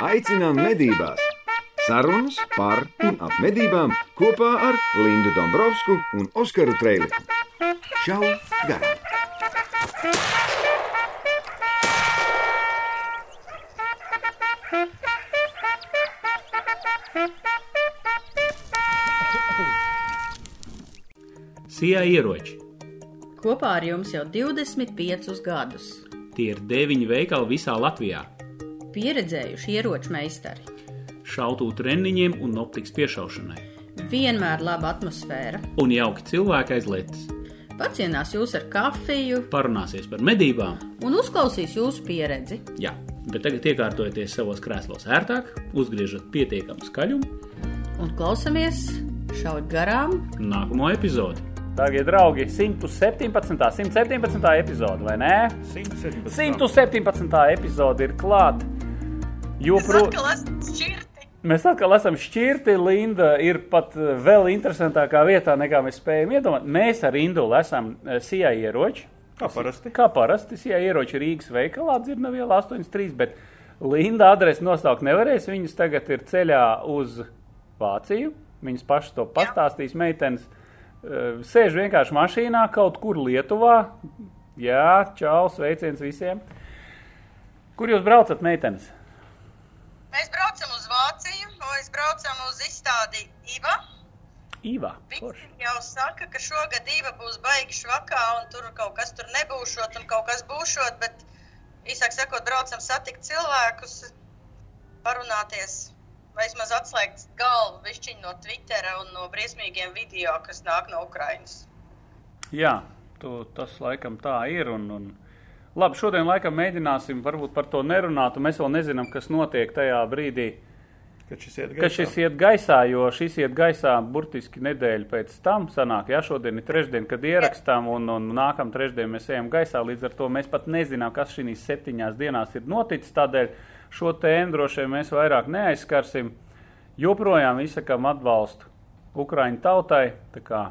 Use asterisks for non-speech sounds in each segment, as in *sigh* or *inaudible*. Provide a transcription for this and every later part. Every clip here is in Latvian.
aicinām medībās! Sarunas par un ap medībām kopā ar Lindu Dombrovskiju un Oskaru Trēliņu. Čau! Garām! Sijā ieroči. Kopā ar jums jau 25 gadus. Tie ir deviņi veikali visā Latvijā. Pieredzējuši ieroču meistari. Šautu treniņiem un optikas piešaušanai. Vienmēr laba atmosfēra. Un jauki cilvēki aiz lietas. Pacienās jūs ar kafiju Parunāsies par medībām. un uzklausīs jūsu pieredzi. Jā, bet tagad iekārtojieties savos krēslos ērtāk, uzgriežat pietiekamu skaļumu. Un klausamies šaut garām Nākamo epizodi. Darbie draugi, 117. 117. epizode, vai ne? 117. 117. epizode ir klāta. Joprojām Atkal esmu šķirti. mēs atkal esam šķirti. Linda ir pat eh, vēl interesantākā vietā, nekā mēs spējam iedomāties. Mēs ar Indulu esam eh, Sijā ieroči. Kā parasti. Kā parasti, Sijā ieroči Rīgas veikalā dzirna viela 83, bet Linda adresi nosaukt nevarēs. Viņas tagad ir ceļā uz Vāciju. Viņas pašas to pastāstīs. Meitenes eh, sēž vienkārši mašīnā kaut kur Lietuvā. Jā, čau, sveiciens visiem. Kur jūs braucat, meitenes? Mēs braucam uz Vāciju, mēs braucam uz izstādi IVA. Īvā. Visi jau saka, ka šogad IVA būs baigi švakā un tur kaut kas tur nebūšot un kaut kas būšot, bet īsāk sakot, braucam satikt cilvēkus, parunāties, vai vismaz atslēgt galvu višķiņu no Twittera un no briesmīgiem video, kas nāk no Ukrainas. Jā, tu, tas laikam tā ir. Un, un... Labi, šodien laikam mēģināsim varbūt par to nerunāt, un mēs vēl nezinām, kas notiek tajā brīdī, Kad šis iet ka šis iet gaisā, jo šis iet gaisā burtiski nedēļu pēc tam sanāk. Jā, šodien ir trešdiena, kad ierakstām, un, un nākamā trešdiena mēs ejam gaisā. Līdz ar to mēs pat nezinām, kas šīs septiņās dienās ir noticis. Tādēļ šo tēmu droši vien mēs vairāk neaizskarsim. Joprojām izsakām atbalstu Ukraiņu tautai. Tā kā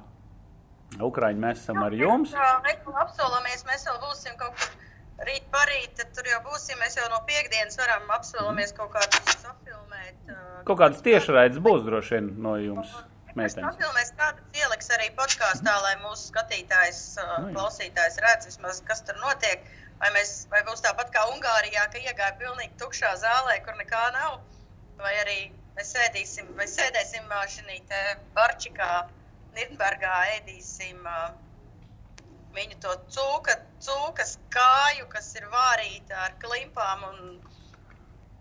Ukraiņi mēs esam ar jums. Jā, mēs apsolamies, mēs vēl būsim kaut kur rīt parīt, tad tur jau būsim, mēs jau no piekdienas varam apsolamies kaut kādus safilmēt. uh, Kaut kādas tiešraides būs droši vien no jums, Mēs pafilmēs kādu ieliks arī podkāstā, lai mūsu skatītājs, uh, Nu jā. klausītājs redz vismaz, kas tur notiek. Vai, mēs, vai būs tāpat kā Ungārijā, ka iegāja pilnīgi tukšā zālē, kur nekā nav, vai arī mēs sēdīsim, vai sēdēsim uh, te barčikā, Nirnbergā, ēdīsim uh, viņu to cūka, cūkas kāju, kas ir vārīta ar klimpām, un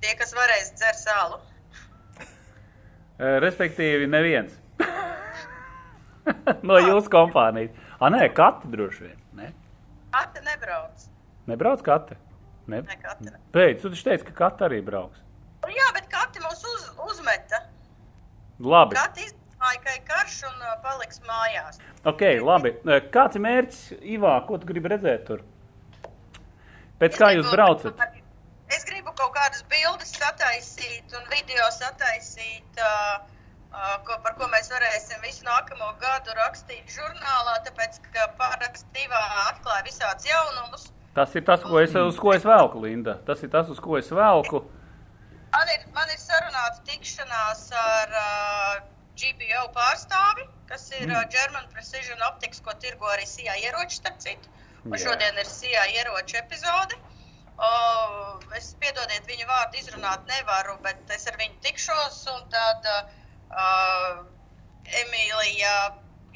tie, kas varēs dzert sālu. *laughs* Eh, Respektīvi, neviens. *laughs* no jūsu kompānijas. Ah, nē, kati droši vien. Ne? Ate nebrauc. Nebrauc kati. Ne? Ne, kati ne. Pēc, tu taču teici, ka kati arī brauks. Nu Jā, bet kati mūs uz, uzmeta. Labi. Kati izdomāja, ka ir karš un paliks mājās. Ok, labi. Kāds ir mērķis, Ivā, ko tu gribi redzēt tur? Pēc kā jūs braucat? Es gribu kaut kādas bildes sataisīt un video sataisīt, uh, uh, ko, par ko mēs varēsim visu nākamo gadu rakstīt žurnālā, tāpēc, ka parakstīvā atklāja visādus jaunumus. Tas ir tas, ko es, uz ko es velku, Linda. Tas ir tas, uz ko es velku. Man ir, man ir sarunāta tikšanās ar GPO pārstāvi, kas ir uh, German Precision Optics, ko tirgo arī SIA ieroči, starp citu. Un Jā. šodien ir SIA ieroču epizode. O, es piedodiet, viņu vārdu izrunāt nevaru, bet es ar viņu tikšos, un tad uh, Emīlija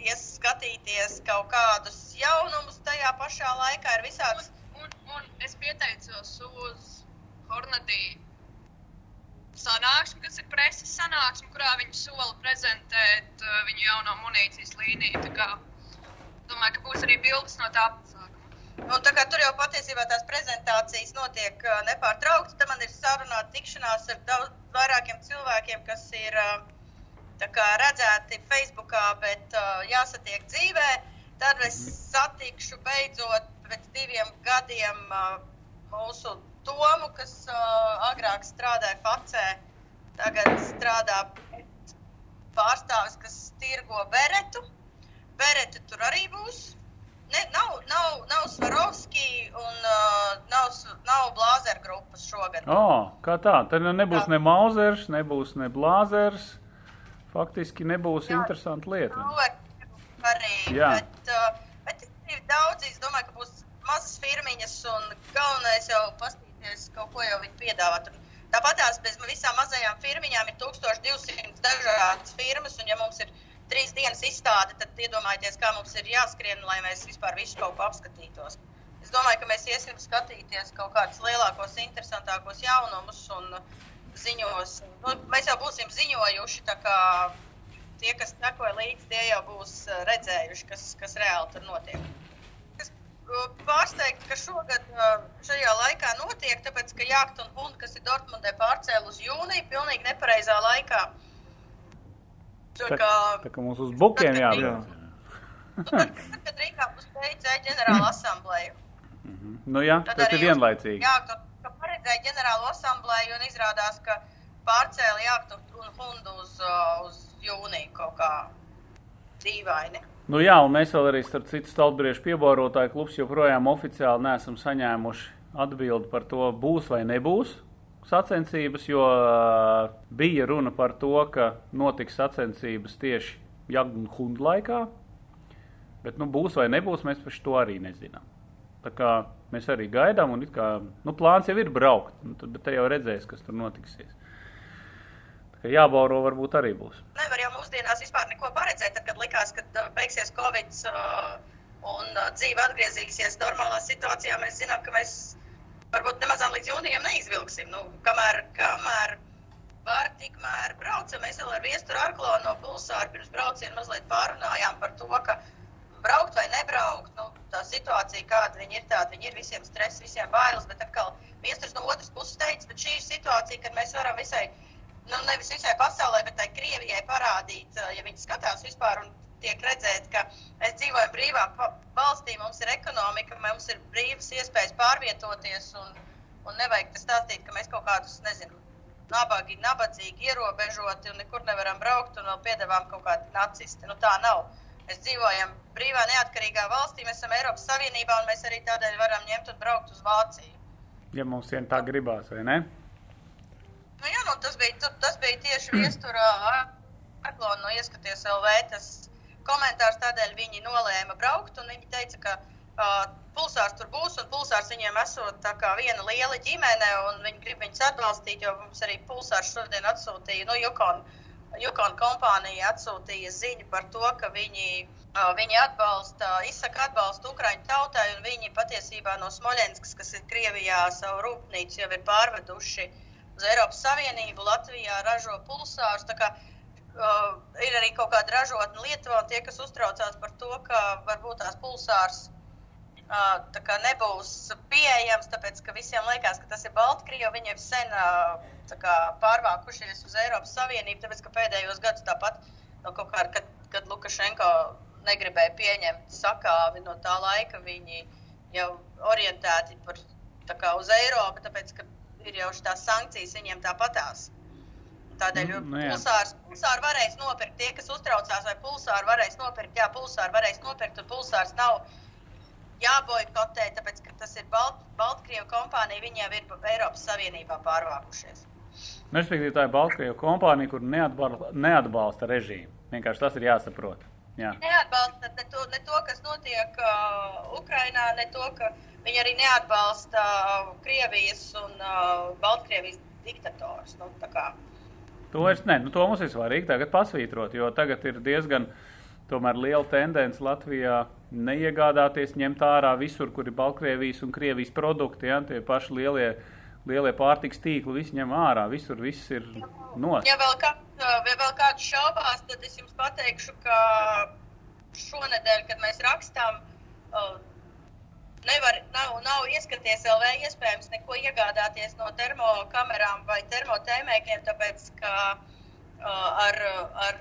ies skatīties kaut kādus jaunumus tajā pašā laikā. Ir visādas Un, un es pieteicos uz Hornadī sanāksmi, kas ir preses sanāksme, kurā viņi sola prezentēt uh, viņu jauno munīcijas līniju. Tā kā domāju, ka būs arī bildes no tā pasākuma. Un tā kā tur jau patiesībā tās prezentācijas notiek ā, nepārtraukti, tad man ir sarunāta tikšanās ar daudz vairākiem cilvēkiem, kas ir kā redzēti Facebookā, bet ā, jāsatiek dzīvē. Tad es satikšu beidzot pēc diviem gadiem ā, mūsu Tomu, kas ā, agrāk strādāja Facē, tagad strādā pārstāvis, kas tirgo Beretu. Bereta tur arī būs. ne, nav, nav, nav Svarovski un uh, nav, nav Blāzer grupas šogad. Oh, kā tā? Tad nebūs ne Mauzers, nebūs ne Blāzers. Faktiski nebūs Jā. interesanta lieta. Arī, Jā. bet, uh, bet ir daudz, es domāju, ka būs mazas firmiņas un galvenais jau pastīties kaut ko jau viņi piedāvā. Tur Tāpat tās bez visām mazajām firmiņām ir 1200 dažādas firmas, un ja mums ir trīs dienas izstāde, tad iedomājieties, kā mums ir jāskrien, lai mēs vispār visu kaut ko apskatītos. Es domāju, ka mēs iesim skatīties kaut kādus lielākos, interesantākos jaunumus un ziņos. Nu, mēs jau būsim ziņojuši, tā kā tie, kas sekoja līdzi, tie jau būs redzējuši, kas, kas reāli tur notiek. Es pārsteigts, ka šogad šajā laikā notiek, tāpēc, ka Jākt un Hunt, kas ir Dortmundē pārcēl uz jūniju, pilnīgi nepareizā laikā. Tā Tā, kā, tā kā mums uz bukiem jābrauc. nu, tad, kad Rīgā būs beidzēja ģenerāla asambleja. Nu jā, Tad tas ir vienlaicīgi. Jā, ka, ka paredzēja ģenerālu asambleju un izrādās, ka pārcēla jāktu un hundu uz, uz jūniju kaut kā dīvaini. Nu jā, un mēs vēl arī starp citu stalbriešu piebārotāju klubs joprojām oficiāli neesam saņēmuši atbildi par to, būs vai nebūs sacensības, jo bija runa par to, ka notiks sacensības tieši Jagdu un Hundu laikā, bet nu būs vai nebūs, mēs paši to arī nezinām. Tā kā mēs arī gaidām, un kā, nu, plāns jau ir braukt, nu, tad te jau redzēs, kas tur notiksies. Kā jābauro varbūt arī būs. Nevar jau mūsdienās vispār neko paredzēt, tad, kad likās, ka uh, beigsies Covid uh, un uh, dzīve atgriezīsies normālā situācijā. Mēs zinām, ka mēs varbūt nemazām līdz jūnijam neizvilksim. Nu, kamēr, kamēr var, tikmēr braucam. Mēs vēl ar viesturu Arklonu no Pulsāra pirms brauciena mazliet pārunājām par to, ka braukt vai nebraukt. Nu, tā situācija, kāda viņi ir, tāda viņi ir visiem stress, visiem bailes, bet atkal viesturs no otras puses teica, bet šī ir situācija, kad mēs varam visai, nu nevis visai pasaulē, bet tai Krievijai parādīt, ja viņi skatās vispār un tiek redzēt, ka mēs dzīvojam brīvā valstī, mums ir ekonomika, mums ir brīvas iespējas pārvietoties un, un nevajag stāstīt, ka mēs kaut kādus, nezinu, nabagi, nabadzīgi, ierobežoti un nekur nevaram braukt un vēl piedāvām kaut kādi nacisti. Nu, tā nav. Mēs dzīvojam brīvā, neatkarīgā valstī, mēs esam Eiropas Savienībā un mēs arī tādēļ varam ņemt un braukt uz Vāciju. Ja mums vien tā gribās, vai ne? Nu, jā, nu, tas, bija, tas bija tieši *clears throat* viesturā Arklona no ieskaties LV. Tas komentārs tādēļ viņi nolēma braukt un viņi teica, ka uh, pulsārs tur būs un pulsārs viņiem esot tā kā viena liela ģimene un viņi grib viņus atbalstīt, jo mums arī pulsārs šodien atsūtīja, nu, Yukon, Yukon kompānija atsūtīja ziņu par to, ka viņi, uh, viņi atbalsta, izsaka atbalstu Ukraiņu tautai un viņi patiesībā no Smoļenskas, kas ir Krievijā, savu rūpnīcu jau ir pārveduši uz Eiropas Savienību, Latvijā ražo pulsārus. Kā, uh, ir arī kaut kāda ražotne Lietuvā, un tie, kas uztraucās par to, ka varbūt tās pulsārs uh, kā nebūs pieejams, tāpēc ka visiem liekas, ka tas ir Baltkrievi, viņi jau sen uh, kā pārvākušies uz Eiropas Savienību, tāpēc ka pēdējos gadus tāpat no kaut kāda, kad, kad Lukašenko negribēja pieņemt sakāvi no tā laika, viņi jau orientēti par, kā uz Eiropu, tāpēc ka ir jau šīs sankcijas viņiem tāpatās. Tādēļ Nu, nu, nu jā. pulsārs, pulsāru varēs nopirkt. Tie, kas uztraucās, vai pulsāru varēs nopirkt, jā, pulsāru varēs nopirkt, un pulsārs nav jāboikotē, tāpēc, ka tas ir Balt, Baltkrievu kompānija, viņi jau ir Eiropas Savienībā pārvākušies. Nu, Respektīvi, tā ir Baltkrievijas kompānija, kur neatbalsta, neatbalsta režīmu. Vienkārši tas ir jāsaprot. Jā. Neatbalsta ne to, ne to kas notiek uh, Ukrainā, ne to, ka viņi arī neatbalsta uh, Krievijas un uh, Baltkrievijas diktators. Nu. To, es, ne, nu, to mums ir svarīgi tagad pasvītrot, jo tagad ir diezgan tomēr liela tendence Latvijā neiegādāties, ņemt ārā visur, kur ir Baltkrievijas un Krievijas produkti. Ja, tie paši lielie, lielie pārtiks tīkli, visi ņem ārā, visur viss ir nost. Ja vēl, kā, ja vēl kāds šaubās, tad es jums pateikšu, ka šonadēļ, kad mēs rakstām, uh, nevar, nav, nav ieskaties LV iespējams neko iegādāties no termokamerām vai termotēmēkiem, tāpēc, ka uh, ar, ar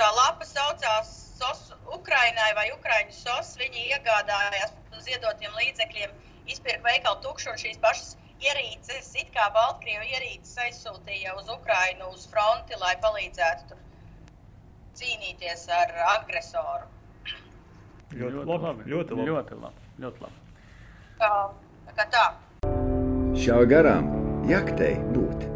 tā lapa saucās SOS Ukrainai vai Ukraiņu SOS, viņi iegādājās ziedotiem līdzekļiem, izpirka veikalu tukšu un šīs pašas ierīces, it kā Baltkrievu ierīces aizsūtīja uz Ukrainu, uz fronti, lai palīdzētu tur cīnīties ar agresoru. Ļoti labi. Ļoti labi. Ļoti labi. Ļoti labi. Tā, tā kā tā. Šā garām jaktei būt.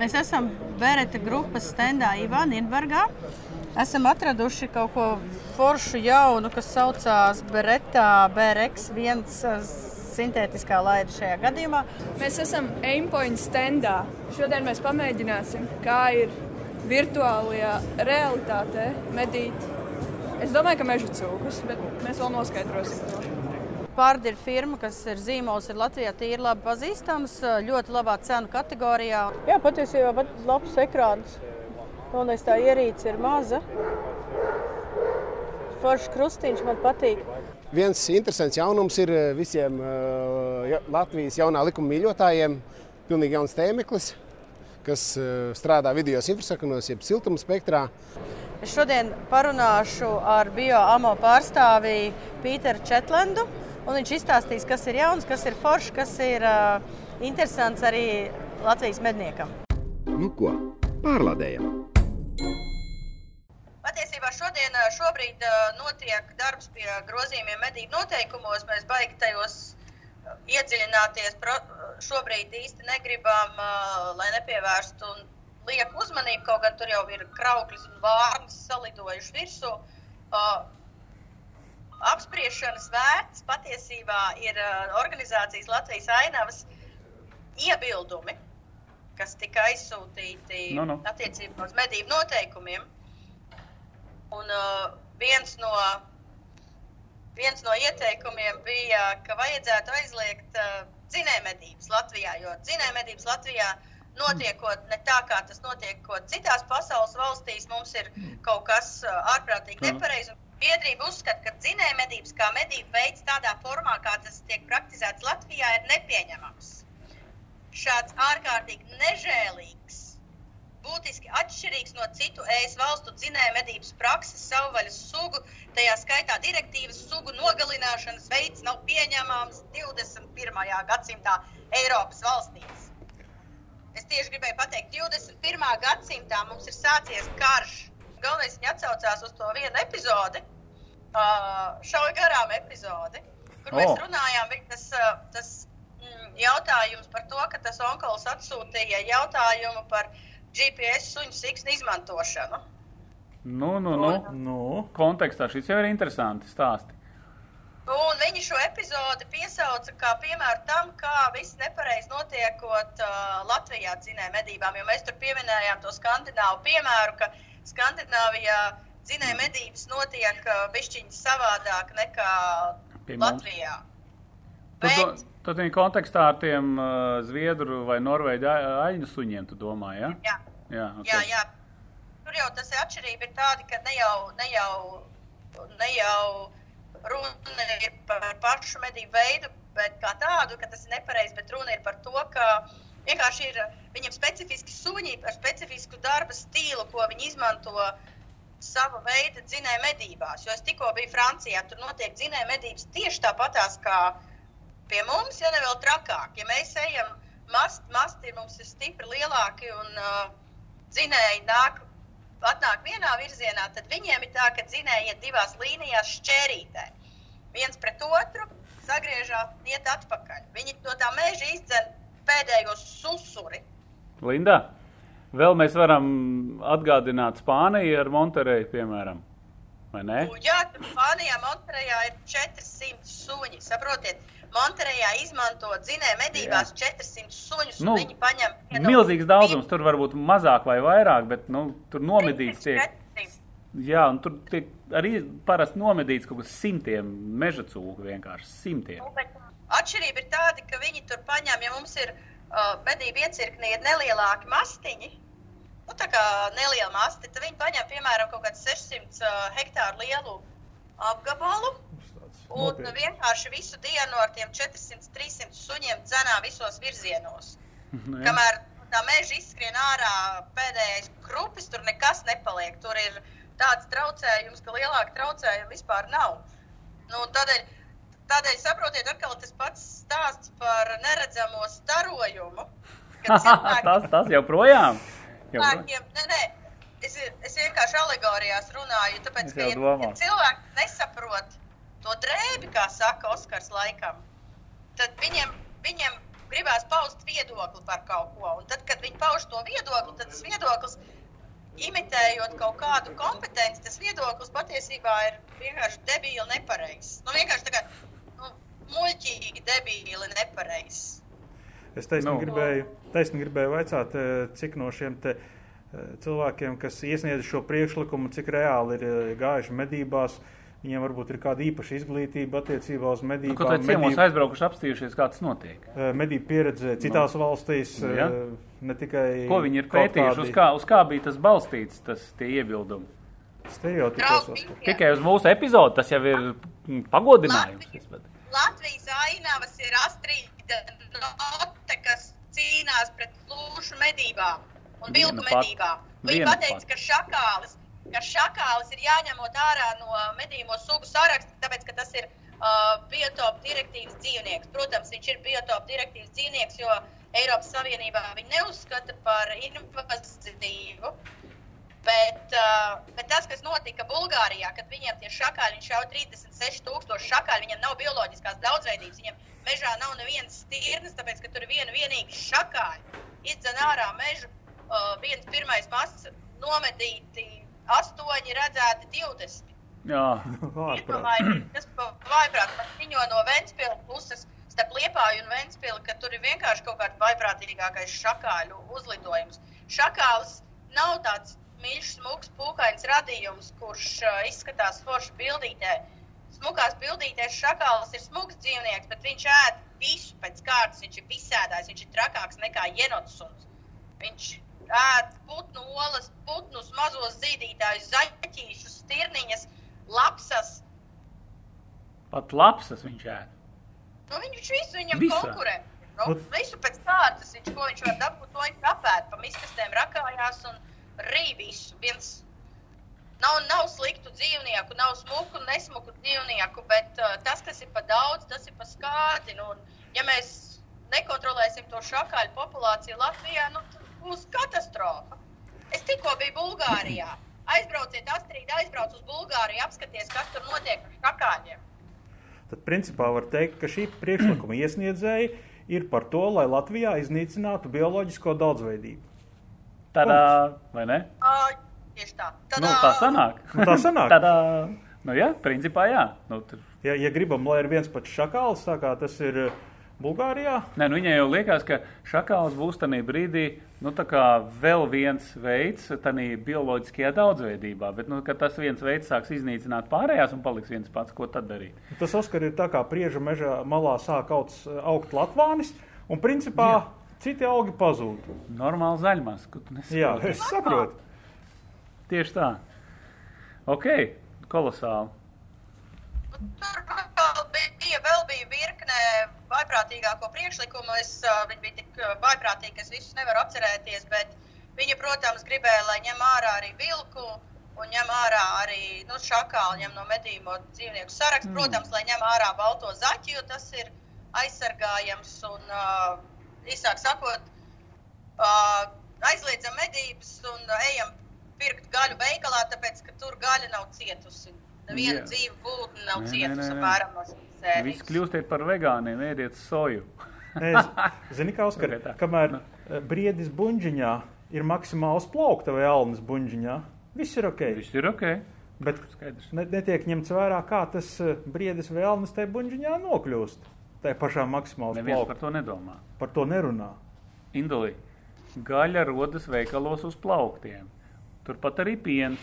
Mēs esam Bereta grupas stendā Ivāna Inbergā. Esam atraduši kaut ko foršu jaunu, kas saucās Beretta BRX, viens uh, sintētiskā laida šajā gadījumā. Mēs esam Aimpoint standā. Šodien mēs pamēģināsim, kā ir virtuālajā realitātē medīt. Es domāju, ka meža cūkus, bet mēs vēl noskaidrosim to. Pārdi ir firma, kas ir zīmols, ir Latvijā tīri labi pazīstams, uh, ļoti labā cenu kategorijā. Jā, patiesībā pat labs ekrāns. Galvenais tā ierīce ir maza. Foršs krustiņš man patīk. Viens interesants jaunums ir eh, visiem uh, ja, Latvijas jaunā likuma mīļotājiem. Pilnīgi jauns tēmeklis, kas uh, strādā video infrasakanos, jeb siltuma spektrā. Es šodien parunāšu ar bioamo pārstāvi Pīteru Četlendu. un Viņš izstāstīs, kas ir jauns, kas ir foršs, kas ir uh, interesants arī Latvijas medniekam. Nu ko, pārlādējam! Patiesībā šodien, ā, šobrīd ā, notiek darbs pie grozījumiem medību noteikumos. Mēs baigi tajos ā, iedziļināties. Pro, šobrīd īsti negribam, lai nepievērstu lieku uzmanību, kaut gan tur jau ir krauklis un vārnas salidojuši virsū. Apspriešanas vērts patiesībā ir organizācijas Latvijas ainavas iebildumi, kas tika aizsūtīti Nu, nu. attiecībā uz medību noteikumiem. Un uh, viens, no, viens no ieteikumiem bija, ka vajadzētu aizliegt uh, dzinējmedības Latvijā, jo dzinējmedības Latvijā notiekot ne tā, kā tas notiek citās pasaules valstīs, mums ir kaut kas uh, ārprātīgi Jā. nepareizs. un Biedrība uzskata, ka dzinējmedības kā medību veids tādā formā, kā tas tiek praktizēts Latvijā, ir nepieņemams. Šāds ārkārtīgi nežēlīgs būtiski atšķirīgs no citu ES valstu dzinēja medības prakses, savvaļas sugu, tajā skaitā direktīvas sugu nogalināšanas veids nav pieņemams 21. gadsimtā Eiropas valstīs. Es tieši gribēju pateikt, 21. gadsimtā mums ir sācies karš. Galvenais viņa atsaucās uz to vienu epizodi, šauja garām epizodi, kur mēs O. runājām, tas, tas jautājums par to, ka tas onkols atsūtīja jautājumu par GPS suņu siksnu izmantošanu. Nu, nu, nu. Nu, Kontekstā šis jau ir interesanti stāsti. Un viņi šo epizodi piesauca kā piemēru tam, kā viss nepareizi notiekot uh, Latvijā dzinēja medībām. Jo mēs tur pieminējām to skandināvu piemēru, ka Skandināvijā dzinēja medības notiek uh, bišķiņi savādāk nekā Pie mums. Latvijā. Tad, Bet, to- tad viņa kontekstā ar tiem uh, zviedru vai norvēģu aļņu suņiem, tu domā, ja? jā, Jā, okay. jā, jā. Tur jau tas ir atšķirība ir tāda, ka ne jau, ne jau, ne jau runa ir par pašu medību veidu, bet kā tādu, ka tas ir nepareizi, bet runa ir par to, ka vienkārši ir viņiem specifiski suņi ar specifisku darba stilu, ko viņi izmanto sava veida dzinēja medībās. Jo es tikko biju Francijā, tur notiek dzinēja medības tieši tāpatās kā pie mums, ja ne vēl trakāk. Ja mēs ejam mast, masti mums ir stipri lielāki un uh, dzinēji nāk, atnāk vienā virzienā, tad viņiem ir tā, ka dzinēji iet divās līnijās šķērītē. Viens pret otru sagriežās, iet atpakaļ. Viņi no tā meža izdzen pēdējo susuri. Linda, vēl mēs varam atgādināt Spāniju ar Monterēju, piemēram. Jā, Spānijā, Monterejā ir 400 suņi. Saprotiet, Monterejā izmanto dzinēju medībās 400 suņus, Nu, viņi paņem vienu- Milzīgs daudzums, tur varbūt mazāk vai vairāk, bet nu, tur nomedīts tiek. 400. Jā, un tur tiek arī parasti nomedīts kaut kas simtiem meža cūku, vienkārši simtiem. Nu, Atšķirība ir tāda, ka viņi tur paņem, ja mums ir uh, medību iecirknī ir nelielāki mastiņi, nu, tā kā neliela masti, tad viņi paņem, piemēram, kaut kādu 600 uh, hektāru lielu apgabalu. Un nopietni. vienkārši visu dienu ar tiem 400-300 suņiem dzenā visos virzienos. *laughs* Nu, jā. Kamēr tā meža izskrien ārā pēdējais krupis, tur nekas nepaliek. Tur ir tāds traucējums, ka lielāka traucējuma vispār nav. Nu, tādēļ, tādēļ saprotiet, atkal tas pats stāsts par neredzamo starojumu. *laughs* cilvēki- tas, tas joprojām. joprojām. cilvēkiem, nē, nē, es, es vienkārši alegorijās runāju, tāpēc, ka ja, ja cilvēki nesaprot to drēbi, kā saka Oskars laikam, tad viņiem, viņiem gribās paust viedokli par kaut ko. Un tad, kad viņi pauž to viedokli, tad tas viedoklis, imitējot kaut kādu kompetenci, tas viedoklis patiesībā ir vienkārši debīli nepareizs. Nu, vienkārši tā kā nu, muļķīgi debīli nepareizs. Es taisni Nu. no. gribēju, taisni gribēju vaicāt, eh, cik no šiem te eh, cilvēkiem, kas iesniedz šo priekšlikumu, cik reāli ir eh, gājuši medībās, viņiem varbūt ir kāda īpaša izglītība attiecībā uz Nu, medībām. Kaut vai ciemos medību- aizbraukuši, apstījušies, kā tas notiek. eh, medību pieredze citās valstīs, Nu, ja. eh, ne tikai. Ko viņi ir pētījuši, uz kādi kā, uz kā bija tas balstīts, tas tie iebildumi? Stereotipos. Tikai uz mūsu epizodu tas jau ir mm, pagodinājums. pat- Latvijas ainavas ir Astrīda Note, kas cīnās pret plūšu medībām un vilku medībām. Viņa pateica, pat. ka šakālis, ka šakālis ir jāņemot ārā no medījuma sugu saraksta, tāpēc ka tas ir uh, biotopu direktīvas dzīvnieks. Protams, viņš ir biotopu direktīvas dzīvnieks, jo Eiropas Savienībā viņu neuzskata par invazīvu. Bet, uh, bet tas, kas notika Bulgārijā, kad viņiem tie šakāļi, viņš jau 36,000 šakāļu, viņam nav bioloģiskās daudzveidības, viņam mežā nav nevienas stirnas, tāpēc ka tur ir viena vienīga šakāļa. Izdzen ārā mežu, uh, viens pirmais mazs nometīti 8 redzēti 20. Jā, tas vaiprāt, viņo no Ventspils puses. Starp Liepāju un Ventspili, ka tur ir vienkārši kaut kāds vaiprātīgākais šakāļu uzlidojums. Šakāls nav tāds mīļš, smūgs, pūkains radījums, kurš uh, izskatās forši bildītē. Smukās bildītēs šakāls ir smūgs dzīvnieks, bet viņš ēd visu pēc kārtas. Viņš ir visādājs, viņš ir trakāks nekā jenots suns. Viņš ēd putnu olas, putnus, mazos zīdītājus, zaķīšus, stirniņas, lapsas. pat lapsas viņš ēd. Nu, viņš visu viņam Visā. konkurē. Nu, visu pēc kārtas, viņš, ko viņš var dabūt, to viņš apēd. Pa miskastēm rakājās un rī visu. Viens nav, nav sliktu dzīvnieku, nav smuku un nesmuku dzīvnieku, bet uh, tas, kas ir pa daudz, tas ir pa skādi. Nu, un, ja mēs nekontrolēsim to šakāļu populāciju Latvijā, nu, tad būs katastrofa. Es tikko biju Bulgārijā. Aizbrauciet, Astrid, aizbrauc uz Bulgāriju, apskaties, kas tur notiek ar šakāļiem. Tad, principā, var teikt, ka šī priekšlikuma iesniedzēji ir par to, lai Latvijā iznīcinātu bioloģisko daudzveidību. Tādā, vai ne? Ā, Tieši tā. Tad, Nu, tā sanāk. Nu, tā sanāk. *laughs* Tādā, nu jā, principā jā. Nu, tur, Ja, ja gribam, lai ir viens pats šakāls, tā kā tas ir eh, Bulgārijā, Nē, nu viņai jau liekas, ka šakāls būs tajā brīdī nu, tā kā vēl viens veids tādā bioloģiskajā daudzveidībā. Bet, nu, tas viens veids sāks iznīcināt pārējās un paliks viens pats, ko tad darīt? tas Oskar ir tā kā prieža mežā malā sāk augs, augt latvānis, un principā Jā. citi augi pazūd. Normāli zaļmās, ko tu Jā, nesaproti. es saprotu. Tieši tā. Ok, kolosāli. Tur vēl bija, vēl bija virkne vaiprātīgāko priekšlikumu. Es, uh, viņi bija tik vaiprātīgi, ka es visus nevaru atcerēties, bet viņi, protams, gribēja, lai ņem ārā arī vilku un ņem ārā arī nu, šakālu, ņem no medījumu dzīvnieku sarakstu. Mm. Protams, lai ņem ārā balto zaķi, jo tas ir aizsargājams un, uh, īsāk sakot, uh, aizliedzam medības un ejam pirkt gaļu veikalā, tāpēc, ka tur gaļa nav cietusi. Neviena dzīva būtne nav cietusi apmēram no šīs sērijas. kļūstiet par vegāniem, ēdiet soju. Z- *laughs* Zini, kā Oskar, Ok, tā. kamēr eh, briedis buļģiņā ir maksimāls plaukta vai alnas buļģiņā, viss ir ok. Viss ir ok. Bet Skaidrs. ne, netiek ņemts vērā, kā tas eh, briedis vai alnas tajā buļģiņā nokļūst. Tā pašā maksimāls Neviens par plaukta. to nedomā. Par to nerunā. Indulī, gaļa rodas veikalos uz plauktiem. Turpat arī piens.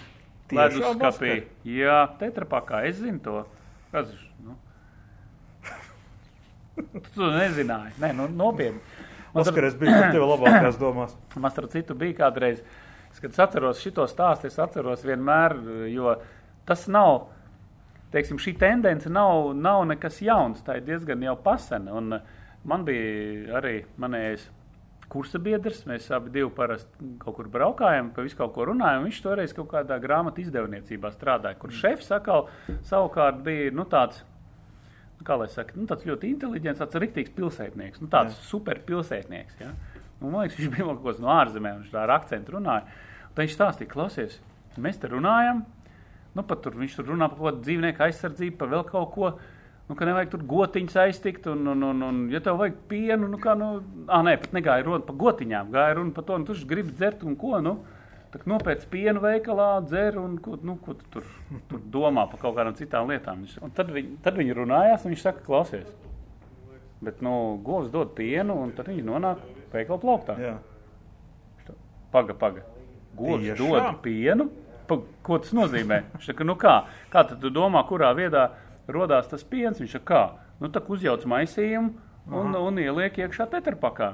Leduskapī. Jā, tetrapakā, es zinu to. Kas, nu? Tu nezināji. Nē, nu, nopietni. Oskar, es biju tevi labākās domās. *clears throat* Man starp citu bija kādreiz, es, kad es atceros šo stāstu, es atceros vienmēr, jo tas nav, teiksim, šī tendence nav, nav nekas jauns, tā ir diezgan jau pasena. Un man bija arī manējais kursa biedrs, mēs abi divi parasti kaut kur braukājam, pa visu kaut ko runājam. Viņš toreiz kaut kādā grāmatu izdevniecībā strādāja, kur šefs atkal savukārt bija, nu, tāds, nu, kā lai saka, nu, tāds ļoti inteliģents, tāds riktīgs pilsētnieks, nu, tāds super pilsētnieks, ja? Un, man liekas, viņš bija kaut kas no ārzemēm, viņš tā ar akcentu runāja. Un tad viņš stāstīja, klausies, Mēs te runājam, nu, pat tur viņš tur runā par kaut kādu dzīvnieku aizsardzību, par vēl kaut ko. Nu, ka nevajag tur gotiņus aiztikt, un, un, un, un ja tev vajag pienu, nu, kā, nu, ah, nē, pat negāja runa par gotiņām, gāja runa par to, nu, tu gribi dzert un ko, nu, tā kā nopēc pienu veikalā, dzer un ko, nu, ko tu tur, tur domā par kaut kādām citām lietām. Un tad viņi, tad viņi runājās, un viņš saka, klausies, bet, nu, govs dod pienu, un tad viņi nonāk veikala plauktā. Jā. Paga, paga. Govs dod pienu, pa, ko tas nozīmē? Viņš saka, nu kā, kā tad tu domā, kurā viedā rodās tas piens? Viņš saka, kā, nu tā uzjauc maisījumu un, Aha. un ieliek iekšā tetrapakā.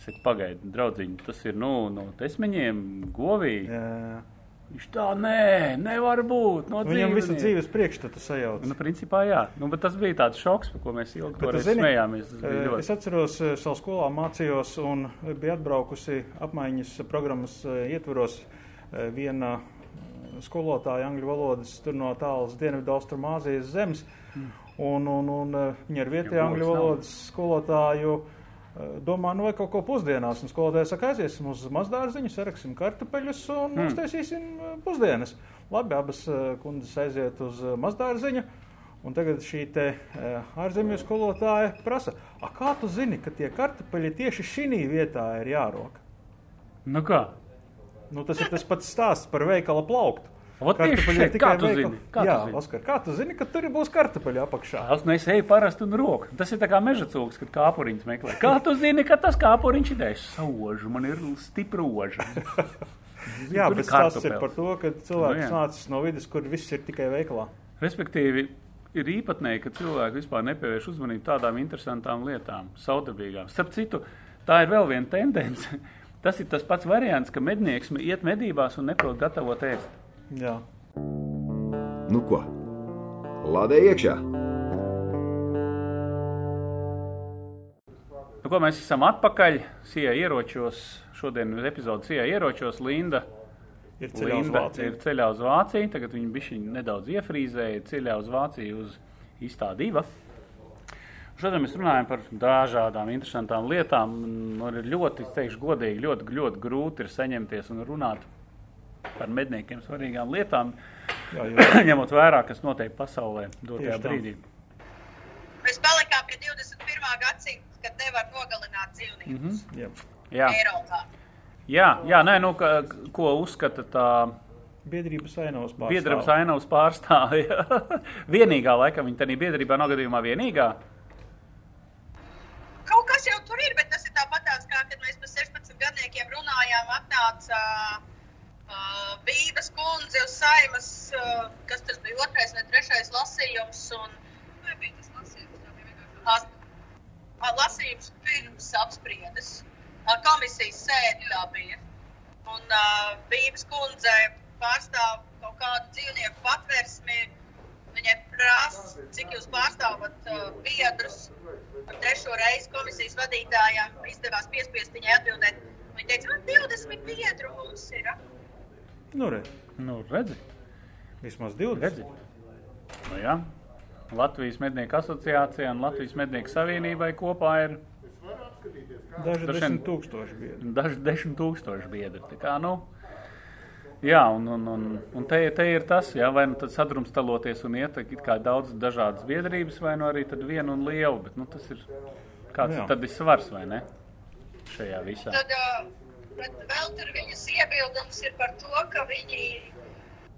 Es saku, pagaidi, draudziņi, tas ir, nu, no tesmeņiem, govī. Jā. Viņš tā, nē, nevar būt. No Viņam visu dzīvnieku." dzīves priekšstatu sajauc. Nu, principā, jā. Nu, bet tas bija tāds šoks, par ko mēs ilgi Bet zini, smējāmies. Eh, ļoti. Es atceros, eh, savā skolā mācījos un bija atbraukusi apmaiņas programmas eh, ietvaros viena skolotāja angļu valodas tur no tālas Dienvidu Austrumāzijas zemes. Un, un, un eh, viņa ar vietēju Ja angļu valodas skolotāju eh, domā, nu vai kaut ko pusdienās. Un skolotāja saka, aiziesim uz mazdārziņu, saraksim kartupeļus un Hmm. uztaisīsim eh, pusdienas. Labi, abas kundzes aiziet uz mazdārziņu. Un tagad šī te, ārzemju skolotāja prasa, "A, kā tu zini, ka tie kartupeļi tieši šī vietā ir jārok? Nu kā? Nu, tas ir tas pats stāsts par veikala plauktu. Kartupeļi ir tikai tu Jā? Oskar, kā tu zini, ka tur būs kartupeļi apakšā? Es neesmu parasti un roku. Tas ir tā kā meža cūks, kad kāpuriņš meklē. Kā tu zini, ka tas kāpuriņš ir saužu? Man ir stipra oža. *laughs* Jā, bet tas ir par to, ka Nu, cilvēks jā. nācis no vidas, kur viss ir tikai veikalā. Respektīvi, ir īpatnēji, ka cilvēki vispār nepievērš uzmanību tādām interesantām lietām, saudabīgām. Starp citu, tā ir vēl viena tendence. Tas ir tas pats variants, ka mednieks iet medībās un neprot gatavot ēst. Jā. Nu ko? Lādē iekšā! Nu, ko mēs esam atpakaļ Sijā ieročos. Šodien epizode Sijā ieročos Linda. Ir ceļā uz Linda Vāciju. ir ceļā uz Vāciju. Tagad viņa bija nedaudz iefrīzēja, ceļā uz Vāciju uz īstā diva. Šodien mēs runājam par dažādām interesantām lietām. Man ir ļoti, es teikšu, godīgi, ļoti, ļoti grūti ir saņemties un runāt par medniekiem svarīgām lietām, Jā, jo *clears throat* ņemot vērā, kas notiek pasaulē dotajā brīdī. Mēs palikām pie 21. gadsimta, kad nevar nogalināt dzīvniekus Mhm. jā. Jā, Eiropā. jā, jā nē, nu, ka, ko uzskata tā biedrības ainavas pārstāv. biedrības ainavas pārstāvja? *laughs* vienīgā, laikam, viņa tajā biedrībā nav gadījumā vienīgā. Kas jau tur ir, bet tas ir tāpatās, kā kad mēs par 16 gadniekiem runājām, atnāca uh, Bības kundze uz saimas, uh, kas tas bija otrais vai trešais lasījums, un Nebija tas lasījums, tā bija vienkārši. uh, uh, lasījums pirms apspriedes. Uh, komisijas sēde tā bija. Un uh, Bības kundze pārstāv kaut kādu dzīvnieku patversmi. Viņai prasa, cik jūs pārstāvat uh, biedrus. Un trešo reizi komisijas vadītājām izdevās piespiest viņai atbildēt. Viņa teica, man 20 biedru mums ir. Nu, re, Nu, redzi, vismaz 20. redzi. Nu, jā. Latvijas mednieku asociācija un Latvijas mednieku savienībai kopā ir Daži desmit tūkstoši biedri. daži desmit tūkstoši biedri. Tā kā, nu, jā, un, un, un, un te, te ir tas, jā, vai nu tad sadrumstaloties un iet kā daudz dažādas biedrības, vai nu arī tad vienu un lielu, bet, nu, tas ir, kāds Jā. tad ir svars, vai ne, šajā visā. Tad bet vēl tur viņas iebildums ir par to, ka viņi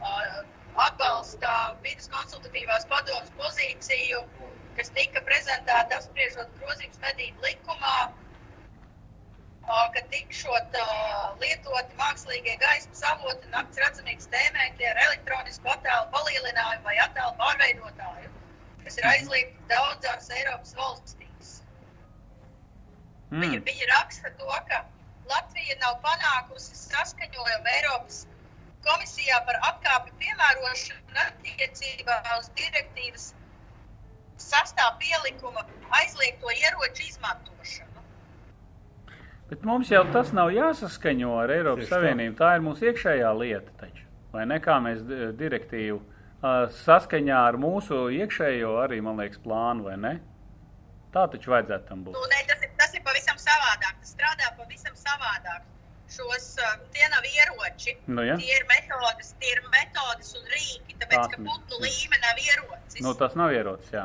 uh, atbalsta vidas konsultatīvās padomas pozīciju, kas tika prezentēta apspriežot grozījums medību likumā, uh, ka tikšot uh, lietoti mākslīgie gaismas avoti nakts redzamības tēmētie ar elektronisku attēlu palielinājumu vai attēlu pārveidotāju, kas ir aizliegti daudzās Eiropas valstīs. Viņa, Mm. viņa raksta to, ka Latvija nav panākusi saskaņojumu Eiropas komisijā par atkāpju piemērošanu attiecībā uz direktīvas sastāv pielikuma aizliegto ieroču izmantošanu. Bet mums jau tas nav jāsaskaņo ar Eiropas Tieši tā. Savienību. Tā ir mūsu iekšējā lieta, taču. Vai ne kā mēs di- direktīvu saskaņā ar mūsu iekšējo arī, man liekas, plānu, vai ne? Tā taču vajadzētu tam būt. Nu, ne, tas, ir, tas ir pavisam savādāk. Tas strādā pavisam savādāk. šos, uh, tie nav ieroči. Nu, ja. Tie ir metodas, tie ir metodas un rīki, tāpēc, Tās ka putnu līme nav ierocis. Nu, tas nav ierocis, jā.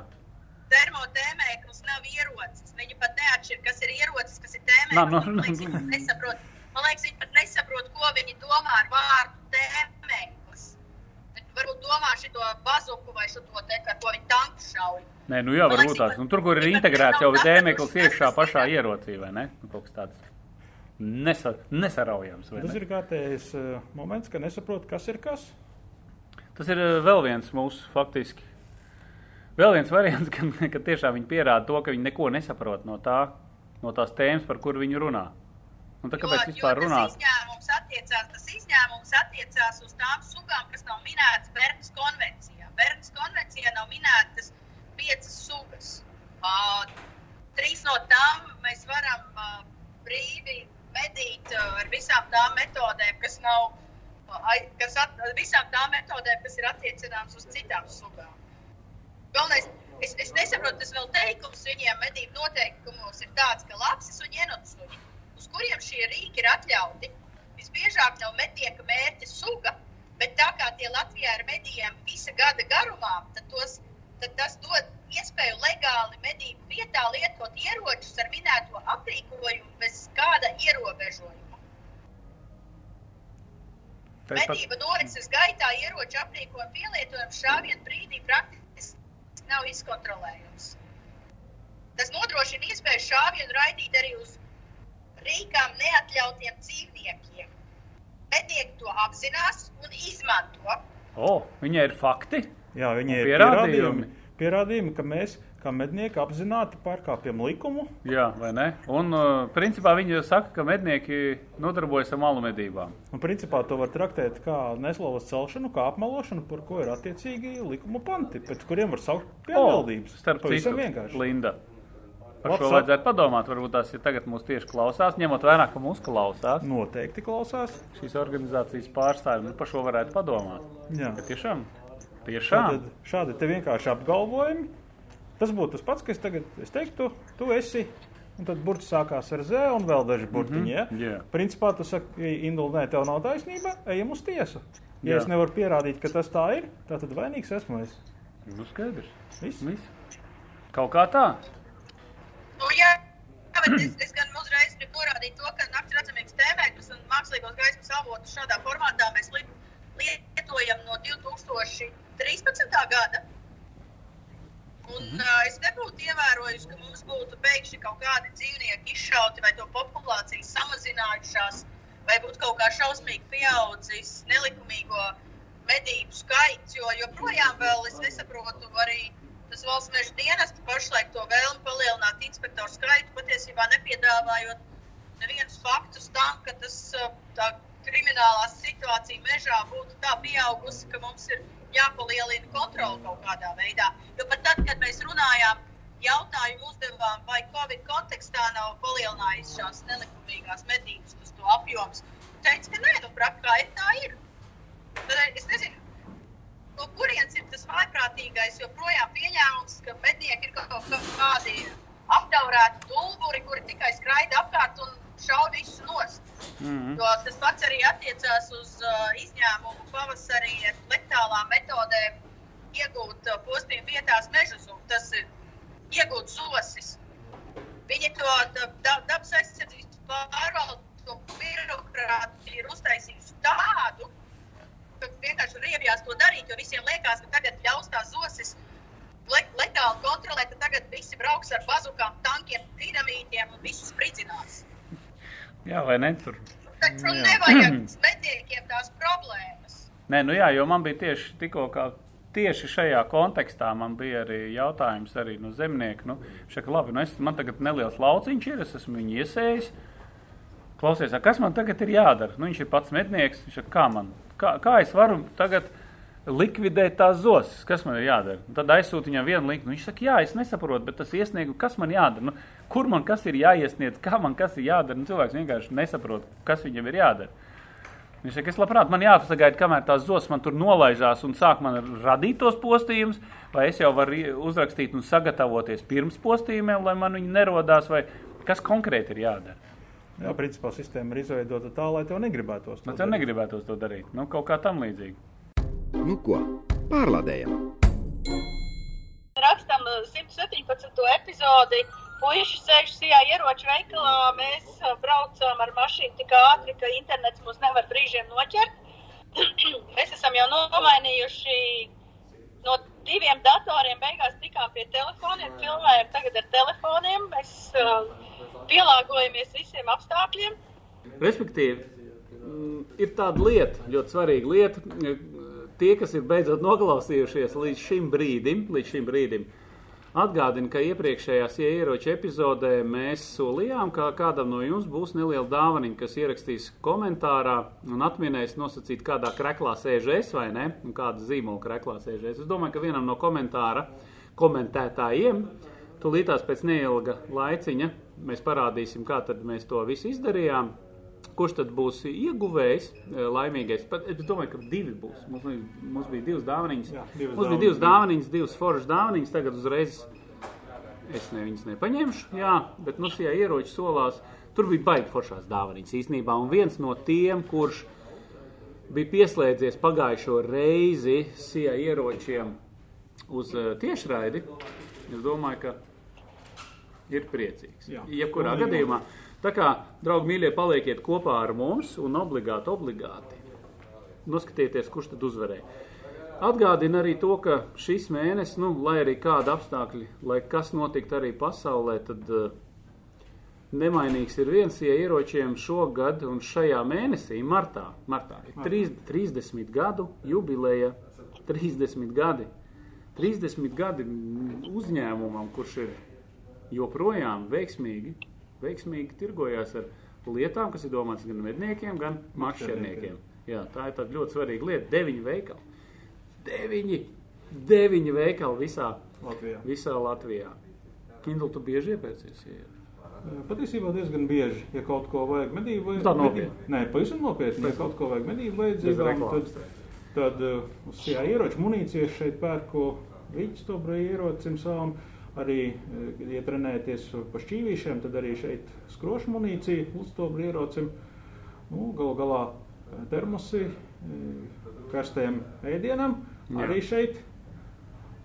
Termotēmēklis nav ierocis. Viņi pat neatšķir, kas ir ierocis, kas ir tēmēklis. Nā, nu, Man liekas, nesaprot, man liekas, viņi pat nesaprot, ko viņi domā ar vārdu tēmēklis. Viņi varbūt domā šito bazuku vai šito te, ar ko viņi tanku šauj. Nē, nu jā, varbūt viņi Nu, tur, kur ir integrēts jau tēmeklis iekšā pašā ir. ierocī, vai ne? Nu, kaut kas tāds nesa, nesaraujams, vai Tas ne? ir kārtējs uh, moments, ka nesaprot, kas ir kas. Tas ir eh, vēl viens mūsu faktiski. Vēl viens variants, *laughs* kad, kad tiešām viņi pierāda to, ka viņi neko nesaprot no, tā, no tās tēmas, par kuru viņi runā. Un tad kāpēc jo, vispār jo runāt? Tas izņēmums, attiecās, tas izņēmums attiecās uz tām sugām, kas nav minētas Bernas konvencijā. Bernas konvencijā nav minētas piecas sugas. Uh, trīs no tām mēs varam uh, brīvi medīt uh, ar visām tām metodēm, kas nav. uh, Kas at, visām tām metodēm, kas ir attiecināmas uz citām sugām. Galvenais, es, es nesaprotu, tas vēl teikums viņiem medību noteikumos ir tāds, ka lapsis un ienusuņi, uz kuriem šie rīki ir atļauti, visbiežāk nav metieka mērķa suga, bet tā kā tie Latvijā ir medījumi visa gada garumā, tad, tos, tad tas dod iespēju legāli medību vietā lietot ieročus ar minēto aprīkojumu bez kāda ierobežojuma. Medību norises gaitā ieroču aprīkojuma pielietojums šāvienu brīdī praktiski nav izkontrolējams. Tas nodrošina iespēju šāvienu raidīt arī uz rīkām neatļautiem dzīvniekiem. Mednieki to apzinās un izmanto. O, viņai ir fakti. Jā, viņi Un ir pierādījumi. pierādījumi, pierādījumi, ka mēs, kā mednieki, apzināti pārkāpjam likumu. Jā, vai ne? Un, uh, principā, viņi saka, ka mednieki nodarbojas ar malu medībām. Un, principā, to var traktēt kā neslavas celšanu, kā apmelošanu, par ko ir attiecīgi likuma panti, pēc kuriem var saukt pievaldības. starp Pavisam citu, vienkārši. Linda. Par Labs šo ap- vajadzētu padomāt. Varbūt tās ir tagad mūs tieši klausās, ņemot vērā, ka mūs klausās. Noteikti klausās. Šīs organizācijas pārstāvji nu, par šo varētu padomāt. Jā. Ja tiešām, tiešām. Tātad šādi te vienkārši apgalvojumi. Tas būtu tas pats, ka es tagad es teiktu, tu esi. Un tad burts sākās ar Z un vēl daži burtiņi. Ja? jā. Principā tu saki, Indul, nē, tev nav taisnība, ejam uz tiesu. Ja Jā. es nevaru pierādīt, ka tas tā ir, tad vainīgs esmu es. Nu, skaidrs. Viss. Viss. Kaut kā tā. Nu, jā, jā, bet es, es gan uzreiz gribu norādīt to, ka nakts redzamības tēmēkļus un mākslīgos gaismas avotus šādā formātā mēs li- lietojam no 2013. gada. Un Mhm. uh, es nebūtu ievērojusi, ka mums būtu pēkšņi kaut kādi dzīvnieki izšauti vai to populācijas samazinājušās, vai būtu kaut kā šausmīgi pieaudzis nelikumīgo medību skaits, jo joprojām vēl es nesaprotu arī tas valsts meža dienests pašlaik to vēlmi palielināt inspektoru skaitu, patiesībā nepiedāvājot nevienus faktus tam, ka tas tā kriminālā situācija mežā būtu tā pieaugusi, ka mums ir jāpalielina kontroli kaut kādā veidā. Jo pat tad, kad mēs runājām, jautājumu uzdevām, vai Covid kontekstā nav palielinājis šās nelikumīgās medības, tas to apjoms, teica, ka nē, nu, praktiski tā ir. Tad es nezinu, no kurienes ir tas vājprātīgais, joprojām pieņēmums, ka mednieki ir kaut kādi apdaurēti dulburi, kuri tikai skraida apkārt un šauj visu nost. Mhm. Jo tas pats arī attiecās uz uh, izņēmumu pavasarī ar letālām metodēm iegūt uh, postījumu vietās meža zūmu. Tas ir iegūt zosis. Viņi to da- da- dabas aizsardzības pārvaldu, to birokrātiju ir uztaisījusi tādu, ka vienkārši riebjās to darīt, jo visiem liekas, ka tagad ļaus tās zosis le letāli kontrolēt, ka tagad visi brauks ar bazukām, tankiem, dinamītiem un visus spridzinās. Jā, vai ne? Tur. Taču nevajag *clears throat* medniekiem tās problēmas. Nē, nu jā, jo man bija tieši tikko kā. Tieši šajā kontekstā man bija arī jautājums arī no zemnieka. Nu, šaka, labi, nu es, man tagad neliels lauciņš ir, es esmu viņu iesējis. Klausies, kas man tagad ir jādara? Nu, viņš ir pats mednieks. Viņš saka, kā, man, kā, kā es varu tagad likvidēt tās zosas? Kas man ir jādara? Un tad aizsūta viņam vienu linku. Nu, viņš saka, jā, es nesaprotu, bet tas iesniegums, kas man jādara? Nu, kur man kas ir jāiesniedz, kā man kas ir jādara? Nu, cilvēks vienkārši nesaprot, kas viņam ir jādara. Viņš saka, es labprāt, man jāpasagaida, kamēr tās zosas man tur nolaižās un sāk man radīt tos postījumus, vai es jau varu uzrakstīt un sagatavoties pirms postījumiem, lai man viņi nerodās, vai kas konkrēti ir jādara. Jā, principā sistēma ir izveidota tā, lai tev negribētos. Man tev negribētos to darīt. Nu, kaut kā tam līdzīgi. Nu ko, pārlādējam! Rakstam 117. epizodi. Puiši sēž šajā ieroču veikalā. Mēs uh, braucam ar mašīnu tik ātri, ka internets mūs nevar brīžiem noķert. *clears throat* mēs esam jau nomainījuši no diviem datoriem. Beigās tikām pie telefoniem, filmējam tagad ar telefoniem. Mēs uh, pielāgojamies visiem apstākļiem. Respektīvi, mm, ir tāda lieta, ļoti svarīga lieta. Tie, kas ir beidzot noklausījušies līdz šim brīdim, līdz šim brīdim, atgādina, ka iepriekšējās ieroču epizodē mēs solījām, ka kādam no jums būs neliela dāvaniņa, kas ierakstīs komentārā un atminēs nosacīt, kādā kreklā sēž es vai ne, un kāda zīmola kreklā sēž es. Es domāju, ka vienam no komentāra komentētājiem tūlītās pēc neilga laiciņa mēs parādīsim, kā tad mēs to visu izdarījām. Kurš tad būs ieguvējis, eh, laimīgais? Pat, es domāju, ka divi būs. Mums, mums bija divas dāvanas. Jā, Mums bija divas dāvanas, divas foršas dāvanas. Tagad uzreiz es ne, viņas nepaņemšu. Jā, bet nu, šajā ieroča solās tur bija baigi foršās dāvanas īstenībā. Un viens no tiem, kurš bija pieslēdzies pagājušo reizi sijā ieročiem uz uh, tiešraidi, es domāju, ka ir priecīgs. Jā. Jebkurā gadījumā. Tā kā, draugi, mīļie, palieciet kopā ar mums un obligāti, obligāti noskatieties, kurš tad uzvarēja. Atgādina arī to, ka šis mēnesis, nu, lai arī kādi apstākļi, lai kas notiktu arī pasaulē, tad uh, nemainīgs ir viens ja ieročiem šogad un šajā mēnesī, martā, martā ir trīs, 30 gadu jubileja, 30 gadi. 30 gadi uzņēmumam, kurš ir joprojām veiksmīgi, veiksmīgi tirgojās ar lietām, kas ir domāts gan medniekiem, gan makšķerniekiem. Jā, tā ir ļoti svarīga lieta. Deviņi veikali. Deviņi, deviņi veikali visā Latvijā. Visā Latvijā. Kindle, tu bieži iepērcies? Patiesībā diezgan bieži, ja kaut ko vajag medību Tā nopietni. Nē, pavisam nopietni. Ja kaut ko vajag medību vajadzībām, tad, tad uh, uz šajā ieroča munīcijas šeit rīķis to ierocim savam. Arī, uh, ja trenēties pa šķīvīšiem, tad arī šeit skrošu munīcija uz to ierocim. Nu, galu galā uh, termosi uh, karstiem ēdienam Jā. arī šeit.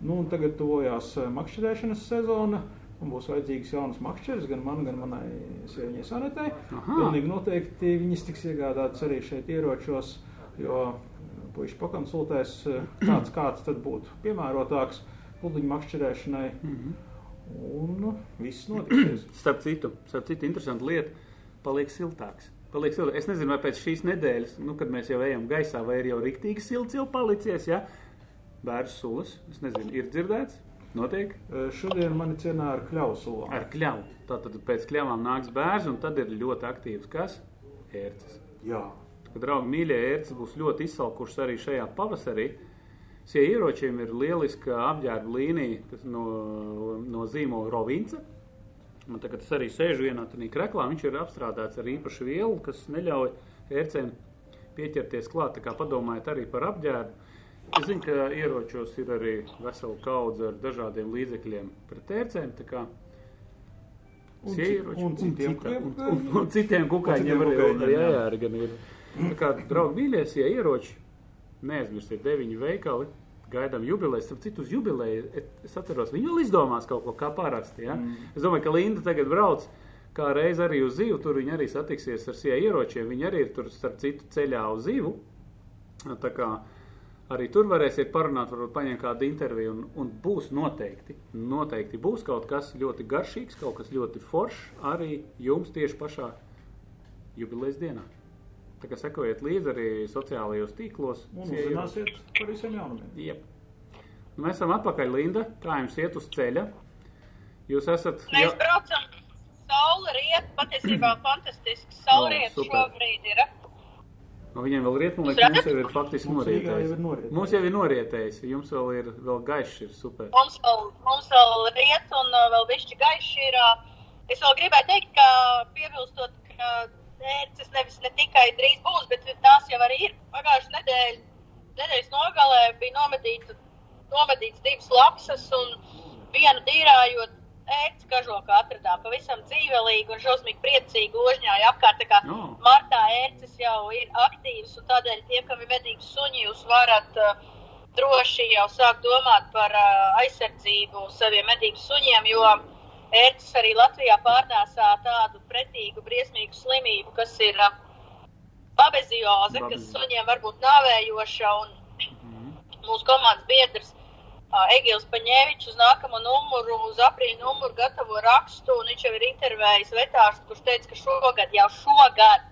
Nu, un tagad tuvojās eh, makšķerēšanas sezona. Un būs vajadzīgs jaunas makšķeres gan man, gan manai sieviņai Sanetei. Pilnīgi noteikti viņas tiks iegādātas arī šeit ieročos, jo puiši pakonsultēs, eh, kāds, kāds tad būtu piemērotāks pludiņu makšķerēšanai. Un nu, viss *clears throat* notiksies. Starp citu, starp citu interesanta lieta, paliek siltāks. Paliek siltāks. Es nezinu, vai pēc šīs nedēļas, nu, kad mēs jau ejam gaisā, vai ir jau riktīgi silts jau palicies, ja? Bērns sulas, es nezinu, ir dzirdēts, notiek Šodien mani cienā ar kļausulām. ar kļavu. Tātad pēc kļavām nāks bērns, un tad ir ļoti aktīvs kas? Ērces. Jā. Kad draugi mīļie ērces būs ļoti izsalkušas arī šajā pavasarī. Šie ieročiem ir lieliska apģērba līnija kas no, no zīmola Rovinca. Un tagad es arī sēžu vienā tādā kreklā. Viņš ir apstrādāts ar īpašu vielu, kas neļauj ērcēm pieķerties klāt. Tā kā padomājiet arī par apģērbu. Es zinu, ka ieročos ir arī vesela kaudze ar dažādiem līdzekļiem pret ērcēm. Un ieroči- un citiem cita- un, kukaiņiem. un, un citiem kukaiņiem citiem arī jā. jā, arī gan ir. Tā kā, draugi, mīļie, ja ieroči, neaizmirstiet deviņi veikali, gaidām jubilejas, starp citu jubileju, es atceros, viņi vēl izdomās kaut ko, kā parasti, ja? Mm. Es domāju, ka Linda tagad brauc, kā reiz arī uz zivu, tur viņi arī satiksies ar sie ieročiem, viņi arī ir tur, starp citu, ceļā uz zivu, tā kā arī tur varēsiet parunāt, varbūt paņemt kādu interviju, un, un būs noteikti, noteikti būs kaut kas ļoti garšīgs, kaut kas ļoti foršs arī jums tieši pašā jubilejas dienā. Tā kā sekojiet līdzi arī sociālajos tīklos. Un uzzināsiet par visiem jaunumiem. Jep. Nu, mēs esam atpakaļ, Linda. Kā jums iet uz ceļa? Jūs esat. Mēs braucam, saule riet, patiesībā *clears throat* fantastisks. Saule O, riet super. šobrīd ir. No viņiem vēl riet, man liekas, mums jau ir faktiski norietējis. Mums jau ir norietējis. Jums vēl ir vēl gaišs, ir super. Mums vēl, mums vēl riet un uh, vēl višķi gaiši ir. uh, Es vēl gribēju teikt, ka piebilstot, ka ērces nevis ne tikai drīz būs, bet tās jau arī ir. Pagājušajā nedēļā, nedēļas nogalē bija nomedīta, nomedīts divas lapsas un vienu dīrājot ērts kažoku atradām, pavisam dzīvelīgi un šausmīgi priecīgi ložņāja apkārt. Tā kā No. martā ērces jau ir aktīvas un tādēļ tiem, kam ir medīgi suņi, jūs varat uh, droši jau sākt domāt par uh, aizsardzību saviem medību suņiem, jo ērces arī Latvijā pārnēsā tādu pretīgu, briesmīgu slimību, kas ir uh, babezioze, kas Babezioze. suņiem var būt nāvējoša un mūsu komandas biedrs uh, Egils Paņēvičs uz nākamo numuru, uz aprīļa numuru gatavo rakstu, un viņš jau ir intervējis vetārstu, kurš teica, ka šogad, jau šogad,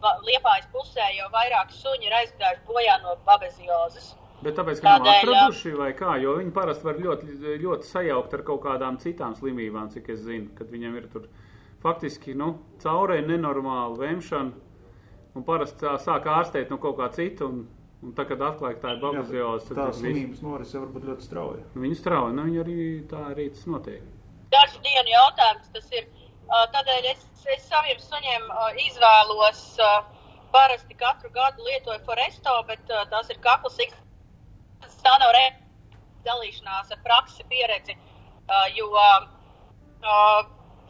Liepājas pusē jau vairāk suņi ir aizgājuši bojā no babeziozes. Bet tāpēc, ka nav Tādēļ, jā. atraduši vai kā, jo viņi parasti var ļoti, ļoti sajaukt ar kaut kādām citām slimībām, cik es zinu, kad viņam ir tur faktiski, nu, caurē nenormāla vemšana, un parasti tā sāk ārstēt no kaut kā cita, un, un tā, kad atklāja, ka tā ir babazioze, tad Tā tas viss- slimības norise var būt ļoti strauja. Viņu strauji, nu, viņi arī tā arī tas notiek. Dažu dienu jautājums tas ir. Tādēļ es, es saviem suņiem izvēlos parasti katru gadu lietoju Foresto, bet tās ir kaklas Tā nav re dalīšanās ar praksi pieredzi, uh, jo uh,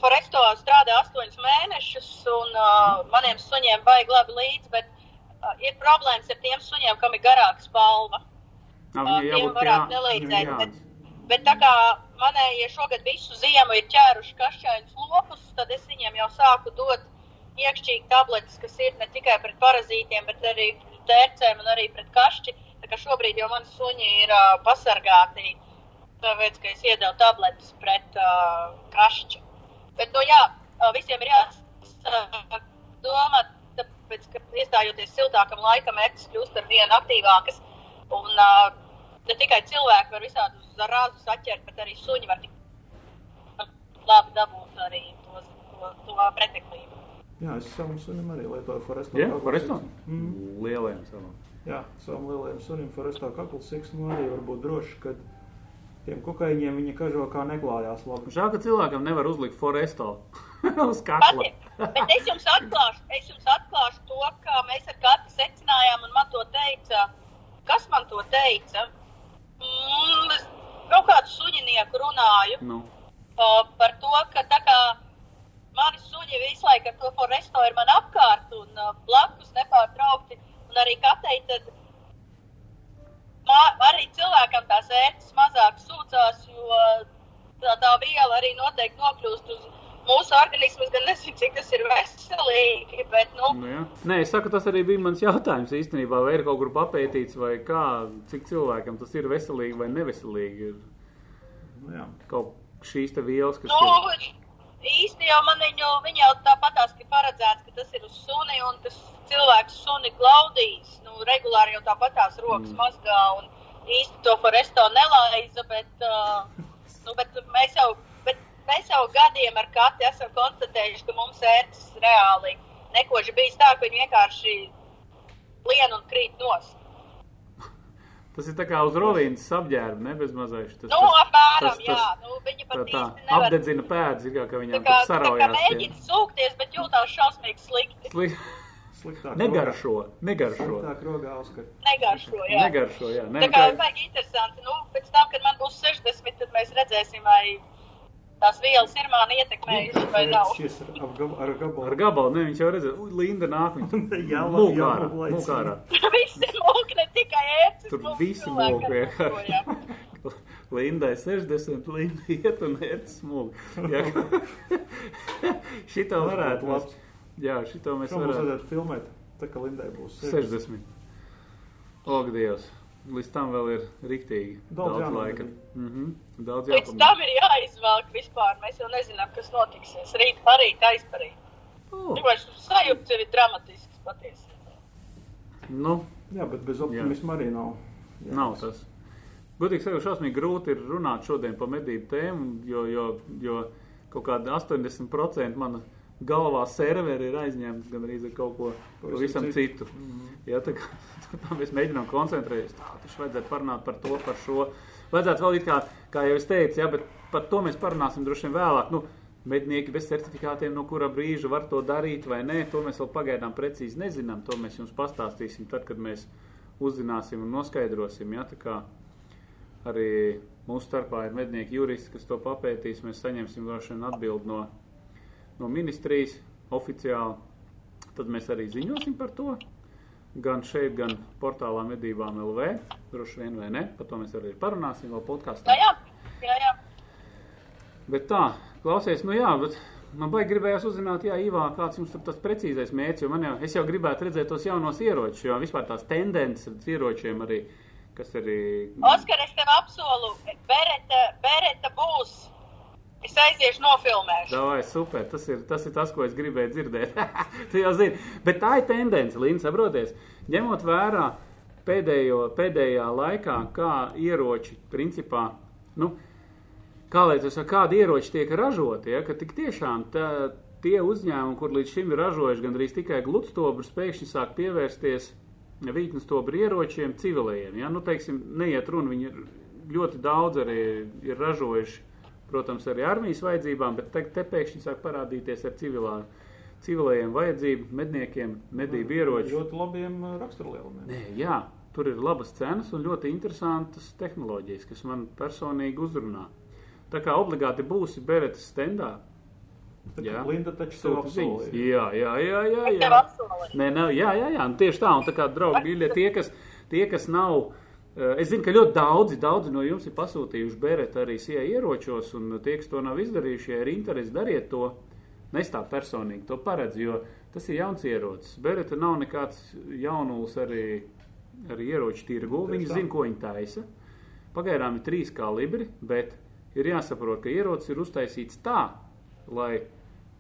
Foresto strādā astoņus mēnešus, un uh, maniem suņiem vajag labi līdzi, bet uh, ir problēmas ar tiem suņiem, kam ir garāka spalva. Nā, Uh, tiem varētu nelīdzēt, bet, bet tā kā manējie šogad visu ziemu ir ķēruši kašķainus lopus, tad es viņiem jau sāku dot iekšķīgi tabletes, kas ir ne tikai pret parazītiem, bet arī pret tērcēm un arī pret kašķi. Tā kā šobrīd jau mani suņi ir uh, pasargāti, tāpēc, ka es iedevu tabletes pret uh, kašķi. Bet, nu jā, visiem ir jādomā, tāpēc, ka iestājoties siltākam laikam, ērts kļūst ar vien aktīvākas. Un uh, ne tikai cilvēki var visādus zarāzus atķert, bet arī suņi var tik labi dabūt arī to, to, to preteklību. Jā, es savam sunim arī lietoju Foresto. Jā, Foresto? siksnu. Mm. Lielajiem savam. Jā, savam lielajam sunim Foresto kaklu siksnu arī var būt droši, ka tiem kukaiņiem viņa kažokā neklājās labi. Žēl, ka cilvēkam nevar uzlikt foresto *laughs* uz kakla. Patiek, bet es jums atklāšu, es jums atklāšu to, kā mēs ar katru secinājām, un man to teica, kas man to teica. Mm, es kaut kādu suņinieku runāju. Nu, uh, par to, ka tā kā mani suņi visu laiku ar to foresto ir man apkārt un uh, blakus nepārtraukti, un arī katei tad mā, arī cilvēkam tās ērtas mazāk sūcās, jo tā, tā viela arī noteikti nokļūst uz mūsu organismu. Es gan nezinu, cik tas ir veselīgi, bet, nu, nu jā. Nē, es saku, tas arī bija mans jautājums īstenībā, vai ir kaut kur papētīts, vai kā, cik cilvēkam tas ir veselīgi vai neveselīgi. Ir Nu, jā. kaut šīs te vielas, kas nu ir. Īsti jau man viņu, viņa jau tāpatās, ka paredzēts, ka tas ir uz suni, un tas cilvēks suni glaudīs, nu, regulāri jau tāpatās rokas mm. mazgā, un īsti to foresto nelaiza, bet, uh, nu, bet mēs jau, bet mēs jau gadiem ar Kati esam konstatējuši, ka mums ērts reāli nekoši bijis tā, ka viņi vienkārši lien un krīt nost. Tas ir tā kā uz rovīnas apģērba, ne bez mazais. Tas, Nu, apmēram, jā, nu, viņi tā, pat tā īsti nevar. apdedzina pēdas, ir kā, ka Tā viņām kā, tur tā kā saraujās. mēģina sūkties, bet jūtās šausmīgi slikti. Sli... Sliktāk Negaršo, negaršo. Sliktāk rogā, Oskar. Negaršo, jā. Negaršo, jā. Tā Ne, kā ir baigi interesanti. Nu, pēc tam, kad man būs 60, tad mēs redzēsim, vai tās vielas ir mani ietekmējušas vai nav. Šis ar, ar, gab- ar gabalu. Ar gabalu, ne, viņš jau redzēja, ui, Linda nāk, viņa *laughs* Jā, mūk jā, ārā, laicina. mūk ārā. *laughs* Visi mūk, ne tikai ērces. Tur mūk visi mūk vienkārši. *laughs* Lindai 60, Linda iet un iet smūgi. Jā. šito varētu. Mēs, jā, šito mēs Šo mums varētu. vajadzētu filmēt, tā kā Lindai būs 60. Og, Dievs. Līdz tam vēl ir riktīgi Daudz daudz, laika. Mm -hmm. Daudz jāpamēģina. tam ir jāizvelk vispār. Mēs jau nezinām, kas notiksies. Rīt, parīt, aizparīt. Oh. Sajūta ir dramatisks patiesībā. Nu, Jā, bet bez optimisma arī nav. Jā. Nav tas. Gudīgi sakot, šausmīgi grūti ir runāt šodien par medību tēmu, jo, jo, jo kaut kāda 80% mana galvā serveri ir aizņemts gan arī ar kaut ko pavisam citu. citu. Jā, tā, kā, *laughs* tā mēs mēģinām koncentrēties. Tā, taču vajadzētu parunāt par to, par šo. Vajadzētu vēl it kā, kā jau es teicu, jā, bet par to mēs parunāsim droši vien vēlāk. Nu, mednieki bez certifikātiem, no kura brīža var to darīt vai nē, to mēs vēl pagaidām precīzi nezinām. To mēs jums pastāstīsim tad, kad mēs uzzināsim un noskaidrosim. Ja? Arī mūsu starpā ir mednieki juristi, kas to papētīs. Mēs saņemsim droši vien atbildi no, no ministrijas oficiāli. Tad mēs arī ziņosim par to. Gan šeit, gan portālā medībām LV. Droši vien vai ne. Par to mēs arī parunāsim vēl podkāstā. Jā, jā, jā. Bet tā, klausies, nu jā, bet man baigi gribējās uzzināt, jā, Ivā, kāds jums tur tas precīzais mērķis, jo man jau, es jau gribētu redzēt tos jaunos ieročus, jo vispār tās tendences ar ieročiem arī, kas arī... Oskar, es tev apsolu, Bereta, Bereta būs. Es aiziešu nofilmēšu. Davai, super, tas ir, tas ir tas, ko es gribēju dzirdēt. *laughs* tu jau zini, bet tā ir tendence, Līna, saproties, ņemot vērā pēdējo, pēdējā laikā, kā ieroči, principā, nu, kā lai tas kādi ieroči tiek ražoti, ja, ka tik tiešām tā, tie uzņēmumi, kur līdz šim ir ražojuši gandrīz tikai gludstobrus, pēkšņi sāk pievērsties vītnes stobru ieročiem civilējiem. Ja? Nu, teiksim, neiet runa, viņi ļoti daudz arī ir ražojuši, protams, arī armijas vajadzībām, bet te, te pēkšņi sāk parādīties ar civilā, civilējiem vajadzību, medniekiem, medību ieroči. Ļoti labiem uh, raksturlielumiem. Nē, jā, tur ir labas cenas un ļoti interesantas tehnoloģijas, kas man personīgi uzrunā. Tā kā obligāti būsi Beretas stendā. Jā, Linda taču tev apsolīja. Jā, jā, jā, jā. Jā. Nē, nav, jā, jā, jā, un tieši tā, un tā kā draugi, mīļie, tie, kas, tie, kas nav, eh, es zinu, ka ļoti daudzi, daudzi no jums ir pasūtījuši Bereta arī sija ieročos, un tie, kas to nav izdarījuši, ja ir interesi, dariet to, nestāv personīgi, to paredz, jo tas ir jauns ierocis. Bereta nav nekāds jaunulis arī, arī ieroču tirgu, viņi tā. zina, ko viņi taisa. Pagaidām ir trīs kalibri, bet ir jāsaprot, ka ierocis ir uztaisīts tā, lai,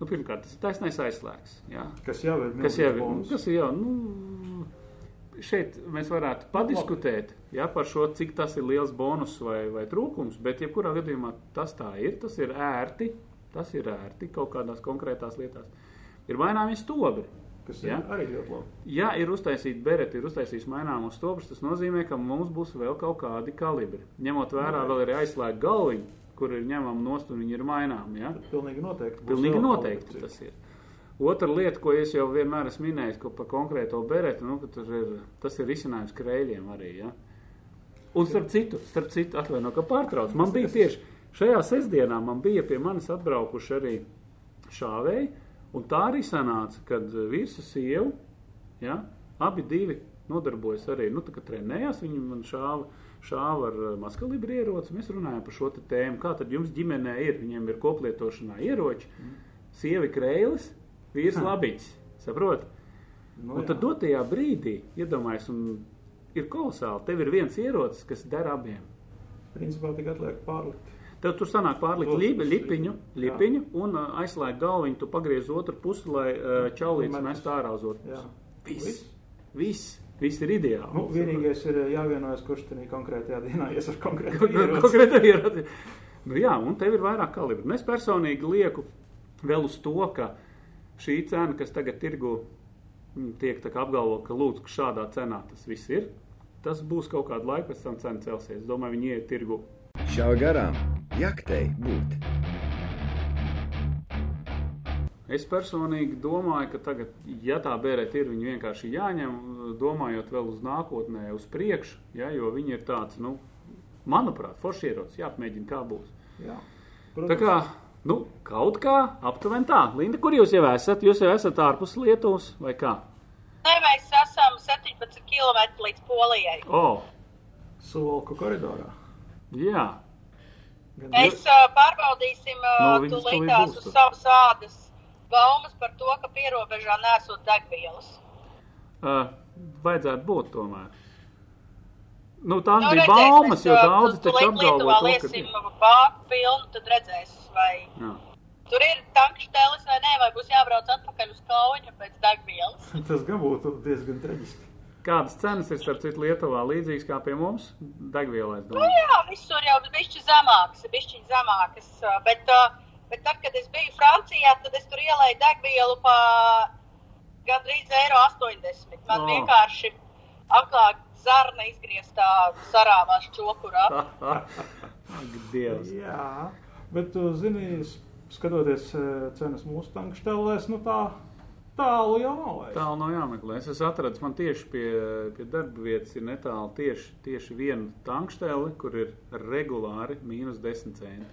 nu, pirmkārt, tas ir taisnais aizslēgs, jā, Kas jau ir kas jau ir, bonus. kas ir jau, nu, šeit mēs varētu padiskutēt jā, par šo, cik tas ir liels bonus vai, vai trūkums, bet jebkurā gadījumā tas tā ir, tas ir ērti, tas ir ērti kaut kādās konkrētās lietās. Ir maināmi stobri. Ir Jā. arī ļoti labi. Ja ir uztaisīta bereti, ir uztaisījis maināmos stobrus, tas nozīmē, ka mums būs vēl kaut kādi kalibri. Ņemot vērā, vēl ir aizslēgta galviņa, kur ir ņemama nost un viņi ir maināmi. Ja? Pilnīgi noteikti. Pilnīgi noteikti tas ir. Otra lieta, ko es jau vienmēr esmu minējis, ko par konkrēto bereti, nu, ir, tas ir risinājums krēļiem arī. Ja? Un starp citu, starp citu atvaino, ka pārtrauc. Man bija tieši šajā sestdienā, man bija pie manis atbraukuši arī šāvēji, un tā arī sanāca, kad vīrs un sieva, ja, abi divi nodarbojas arī, nu, tā kā trenējās, viņi man šāva, šāva ar maskalibri ieroci, mēs runājam par šo tēmu, kā tad jums ģimenē ir, viņiem ir koplietošanā ieroči, sievi krēlis, vīrs labiņš, saprot? Nu, Un jā. tad dotajā brīdī, iedomājies, un ir kolosāli, tev ir viens ierocis, kas der abiem. Principā tikai atliek pārlikt. Tev tur sanāk pārlikt lipi, lipiņu, jā. lipiņu un uh, aizslēgt galviņu, tu pagriez otru pusi, lai uh, čaulīts mest ārā uz otru Jā. pusi. Viss, viss, viss ir ideāli. Nu, vienīgais ir jāvienojas, kurš tajā konkrētajā dienā ies ar konkrētu *laughs* ieroci. Konkrēti ieroci. Nu, jā, un tev ir vairāk kalibru. Un es personīgi lieku vēl uz to, ka šī cena, kas tagad tirgu mm, tiek tā kā apgalvo, ka lūdzu, ka šādā cenā tas viss ir, tas būs kaut kādu laiku, pēc tam cena celsies. Es domāju, viņi iet tirgu. Šā garām jaktei būt. Es personīgi domāju, ka tagad, ja tā bērēt ir, viņi vienkārši jāņem, domājot vēl uz nākotnē, uz priekšu, ja, jo viņi ir tāds, nu, manuprāt, forši ierocis, jāapmēģina, kā būs. Jā. Tā kā, nu, kaut kā aptuveni tā. Linda, kur jūs jau esat? Jūs jau esat ārpus Lietuvas vai kā? Nē, mēs esam 17 km līdz Polijai. O, Suvalku koridorā. jā. Gan Mēs uh, pārbaudīsim uh, viņas tūlīt tūlīt tās būs uz savas ādas baumas par to, ka pierobežā nesot degvielas. Uh, vajadzētu būt tomēr. Nu, tās Nu, bija redzēs, baumas, jo uh, daudzi taču Lietuvā to, ka... liesim bāku pilnu, tad redzēs, vai Jā. tur ir tankštelis vai nē, vai būs jābrauc atpakaļ uz kauņu pēc degvielas. *laughs* Tas gan būtu diezgan traģiski. Kādas cenas ir starp citu Lietuvā līdzīgas kā pie mums? Degvielā, es Nu domāju. jā, visur jau bišķi zemākas, bišķi zemākas, uh, bet, uh, bet tad, kad es biju Francijā, tad es tur ielēju degvielu pa gandrīz eiro 80. Man Oh. vienkārši aklā zarna izgrieztā sarāvās čokurā. *laughs* Ak, Dievs. Jā, bet tu zini, skatoties eh, cenas mūsu tankštelēs, nu tā Tālu jau nav vairs. Tālu nav jāmeklē. Es esmu atradis, man tieši pie, pie darba vietas ir netālu tieši, tieši viena tankstēle, kur ir regulāri mīnus 10 centi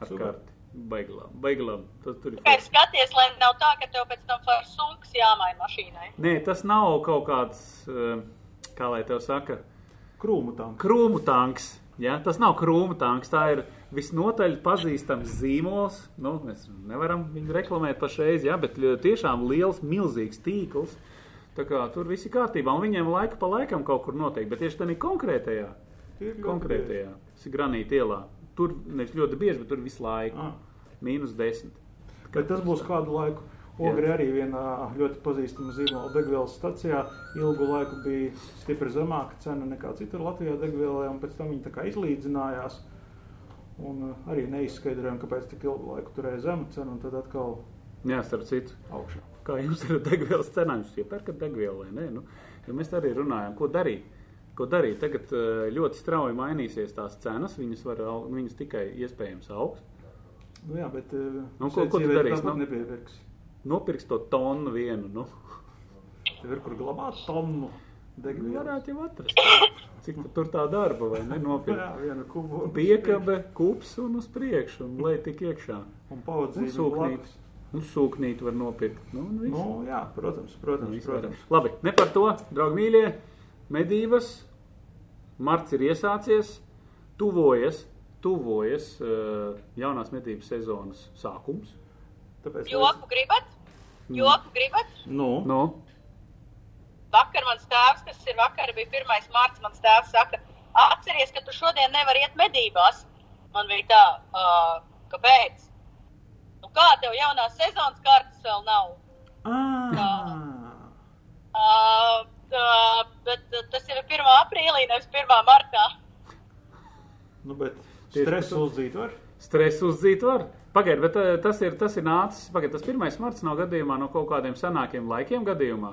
ar Super. karti. Baiglām, baiglām. Tas tur ir. Tikai skaties, lai nav tā, ka tev pēc tam var sunks jāmaina mašīnai. Nē, tas nav kaut kāds, eh, kā lai tev saka, Krūmu tanks. krūmu tanks. Ja? Tas nav krūmu tanks, tā ir visnotaļ pazīstams zīmols. Nu, mēs nevaram viņu reklamēt pašreiz, ja? bet tiešām liels, milzīgs tīkls. Kā tur viss ir kārtībā, un viņiem laika pa laikam kaut kur notiek, bet tieši tādā konkrētajā, konkrētajā Granīta ielā. Tur nevis ļoti bieži, bet tur visu laiku. Ah. Mīnus desmit. Bet tas būs kādu laiku. Ogri arī vienā ļoti pazīstamā zīmola degvielas stacijā ilgu laiku bija stipri zemāka cena nekā citur Latvijā degvielai, un pēc tam viņi izlīdzinājās. Un uh, arī neizskaidrojām, kāpēc tik ilgu laiku turēja zemu cenu, un tad atkal Jā, starp citu. augšā. Kā jums ir degvielas cenām? Jūs iepērkat degvielu vai nē? Nu, jo mēs arī runājam, ko darīt. Ko darīt? Tagad eh, ļoti strauji mainīsies tās cenas. Viņas, var, viņas tikai iespējams augs. Nu, jā, bet uh, Nu, ko- ko tu darīsi, nu? nepiepirks. Nopirks to tonu vienu. Nu, Tev ir kur glabāt tonu degvielu. varētu jau atrast. Cik tu tur tā darba vai ne? Jā, vienu kubu. piekabe, kups un uz priekšu un lai tik iekšā. Un paudzīt sūknīt. Un sūknīt var nopirkt. Nu. Nu, jā, protams, protams, Viss protams. Labi, ne par to, draugi mīļie. Medības, marts ir iesācies, tuvojas, tuvojas uh, jaunās medības sezonas sākums. Tāpēc Joku gribat? Joku gribat? Nu, Nu, Vakar mans tēvs, kas ir vakar, bija 1. mārts, mans tēvs saka, atceries, ka tu šodien nevari iet medībās. Man bija tā, uh, kāpēc? Nu kā tev jaunā sezonas kartas vēl nav? ah, Uh, uh, bet uh, tas jau ir 1. aprīlī, nevis 1. martā. nu, bet stresu uzzīt var. stresu uzzīt var. Pagaidiet, bet eh, tas ir, tas ir nācis. Pagaidiet, tas pirmais marts nav gadījumā no kaut kādiem senākiem laikiem gadījumā.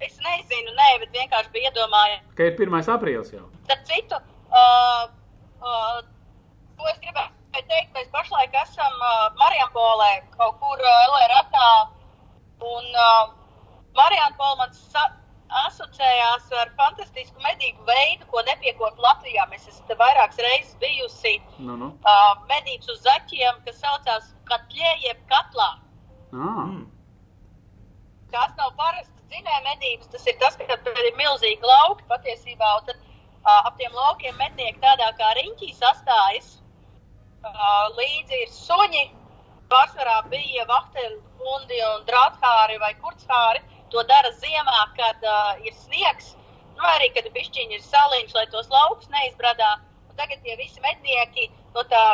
Es nezinu, nē, bet vienkārši bija iedomājies. Ka ir 1. aprīlis jau. Starp citu, uh, uh, ko es gribēju teikt, mēs pašlaik esam uh, Marijampolē, kaut kur uh, LRATā, un uh, Marijampolē man sa- asociējās ar fantastisku medību veidu, ko nepiekot Latvijā. Mēs esam vairākas reizes bijusi Nu, nu. uh, medības uz zaķiem, kas saucās katļē jeb katlā. Mm. Tās nav parastas dzinēja medības, tas ir tas, ka tur ir milzīgi lauki patiesībā, un tad uh, ap tiem laukiem mednieki tādā kā riņķī sastājas. Uh, līdzi ir suņi, pārsvarā bija vahteļu hundi un drāthāri vai kurchāri. To dara ziemā, kad uh, ir sniegs, nu arī, kad bišķiņi ir saliņš, lai tos laukus neizbradā. Un tagad tie visi mednieki no tā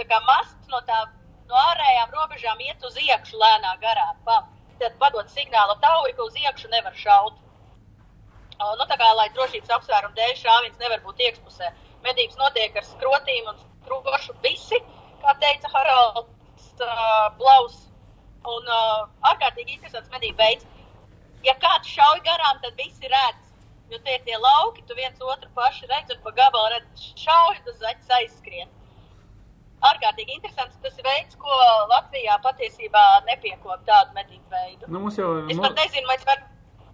tā kā masts no, tā, no ārējām robežām iet uz iekšu lēnā garā. Pa, tad padod signālu tauju, ka uz iekšu nevar šaut. O, Nu, tā kā, lai drošības apsvērumu dēļ šāviens nevar būt iekšpusē. Medības notiek ar skrotīm un skrošu visi, kā teica Haralds uh, Blaus. Un uh, ārkārtīgi interesants medību veids. Ja kāds šauj garām, tad visi redz. Jo tie ir tie lauki, tu viens otru paši redz un pa gabalu redz šauj, tas zaķis aizskrien ārkārtīgi interesants tas veids, ko Latvijā patiesībā nepiekop tādu medību veidu. nu mums jau. Es pat nezinu, vai es varu.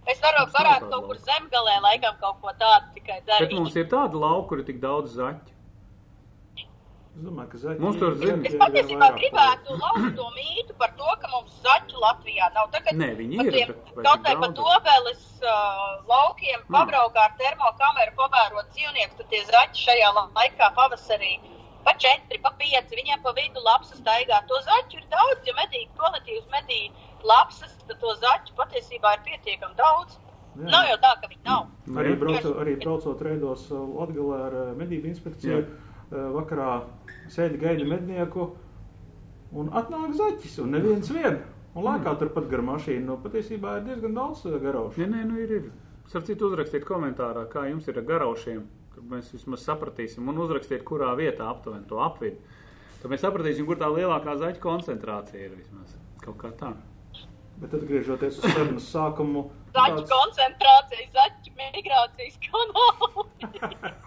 Es varu, Mums varētu kaut kur zemgalē, laikam, kaut ko tādu tikai Bet darīt. mums ir tāda lauka, kur ir tik daudz zaķu. Es domāju, ka zaķi Mums tur zina. Es patiesībā gribētu lauzt to mītu par to, ka mums zaķu Latvijā nav. Tagad Nē, viņi ir, tiem- Kaut vai pa dobeles uh, laukiem Mm. pabraukā ar termokameru, pavērot dzīvniekus, tad tie zaķi šajā la- laikā pavasarī pa četri, pa pieci, viņiem pa vidu lapsas staigā. To zaķu ir daudz, ja medīgi kvalitīvas medīgi lapsas, tad to zaķu patiesībā ir pietiekami daudz. Jā. Nav jau tā, ka viņi nav. Arī, brauco, arī braucot reidos uh, Latvijā ar uh, medību inspekciju, uh, vakarā sēdi gaida mednieku un atnāk zaķis, un neviens vien. Un lēkā turpat gar mašīnu. Nu, patiesībā ir diezgan daudz uh, garaušu. Nē, nē, nu ir. ir. Starp citu, uzrakstiet komentārā, kā jums ir ar garaušiem. Tad mēs vismaz sapratīsim, un uzrakstiet, kurā vietā aptuveni to apvidu. Tad mēs sapratīsim, kur tā lielākā zaķa koncentrācija ir vismaz. Kaut kā tā. Bet atgriežoties uz sarunas sākumu, Zaķu koncentrācija, zaķu migrācijas kanāli. *laughs*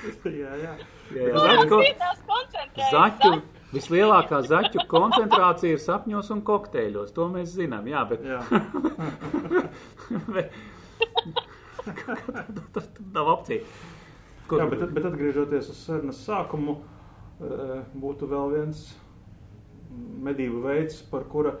*laughs* jā, jā. Jā, jā, Kur zaķu, zaķu? Vislielākā zaķu koncentrācija ir sapņos un kokteļos. To mēs zinām, jā, bet. Jā. *laughs* bet tur *laughs* nav opcija. Jā, bet, bet atgriežoties uz sarunas sākumu, eh, būtu vēl viens medību veids, par kura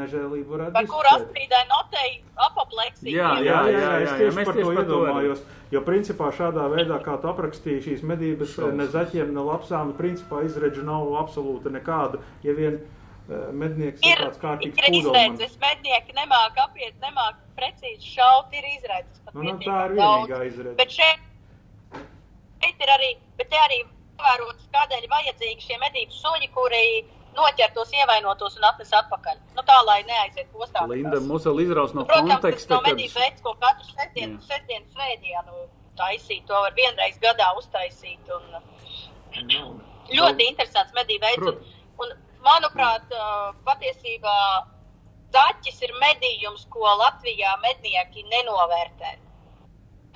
nežēlību varētu Par kuru apstrīdēja notei apopleksija. Jā, Jā, jā, jā, es jā, mēs par tieši to par to iedomājos. Jo principā šādā veidā, kā tu aprakstīji šīs medības, Šausmas. ne zaķiem, ne lapsām, principā izredzu nav absolūti nekāda. Ja vien uh, mednieks ir Ir, tāds kārtīgs ir izredzes, mednieki nemāk apiet, nemāk precīzi šaut, ir izredzes. Nu, nu, tā ir daudz. vienīgā izredze. Bet šeit, šeit ir arī, bet te arī vērots, kādēļ vajadzīgi šie medību suņi, kuri noķer tos ievainotos un atnes atpakaļ. Nu tā, lai neaiziet postā. Linda mūs vēl izraus no Protams, tas konteksta, nav kad medību veids, ko katru sestdienu, sestdienu svētdienu taisīt. To var vienreiz gadā uztaisīt. Un, ļoti interesants medību veids. Un, un, manuprāt, patiesībā zaķis ir medījums, ko Latvijā mednieki nenovērtē.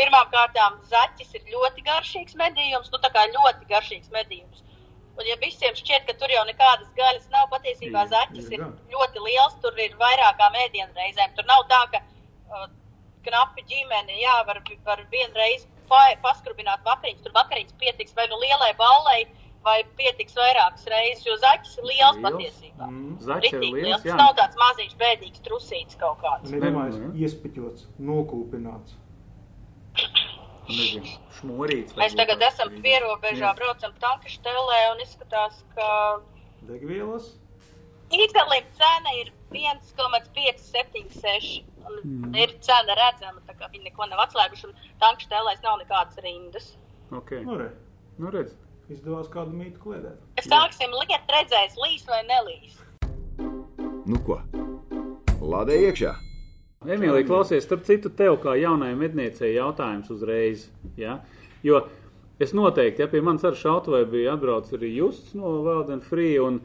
Pirmkārt, zaķis ir ļoti garšīgs medījums, nu tā kā ļoti garšīgs medījums. Un, ja visiem šķiet, ka tur jau nekādas gaļas nav, patiesībā zaķis ir ļoti liels, tur ir vairākām ēdienreizēm. Tur nav tā, ka uh, knapi ģimene, jā, var, var vienreiz pa- paskrubināt vakariņas. Tur vakariņas pietiks vai nu lielai ballai, vai pietiks vairākas reizes, jo zaķis ir liels Liels. patiesībā. Mm, zaķis ir liels, liels. Tas nav tāds maziņš, bēdīgs trusīts kaut kāds. Nedomāju, Nu, iespēķots, nokūpināts. Nu, nezinu, šmurīts. Mēs tagad esam pierobežā, Jā. braucam tanka štelē un izskatās, ka Degvielas. īgalim cena ir 1,576. Mm. Ir cena redzama, tā kā viņi neko nav atslēguši un tanka štelēs nav nekādas rindas. Ok. Nu, re, Nu, redz. izdevās kādu mītu kliedēt. Mēs sāksim liet, redzēs, līs vai nelīs. Nu ko? Lādē iekšā! Emīlija, klausies, starp citu, tev kā jaunai medniecei jautājums uzreiz. Ja? Jo es noteikti, ja pie manis ar šautavai bija atbraucis arī Justs no and Free, un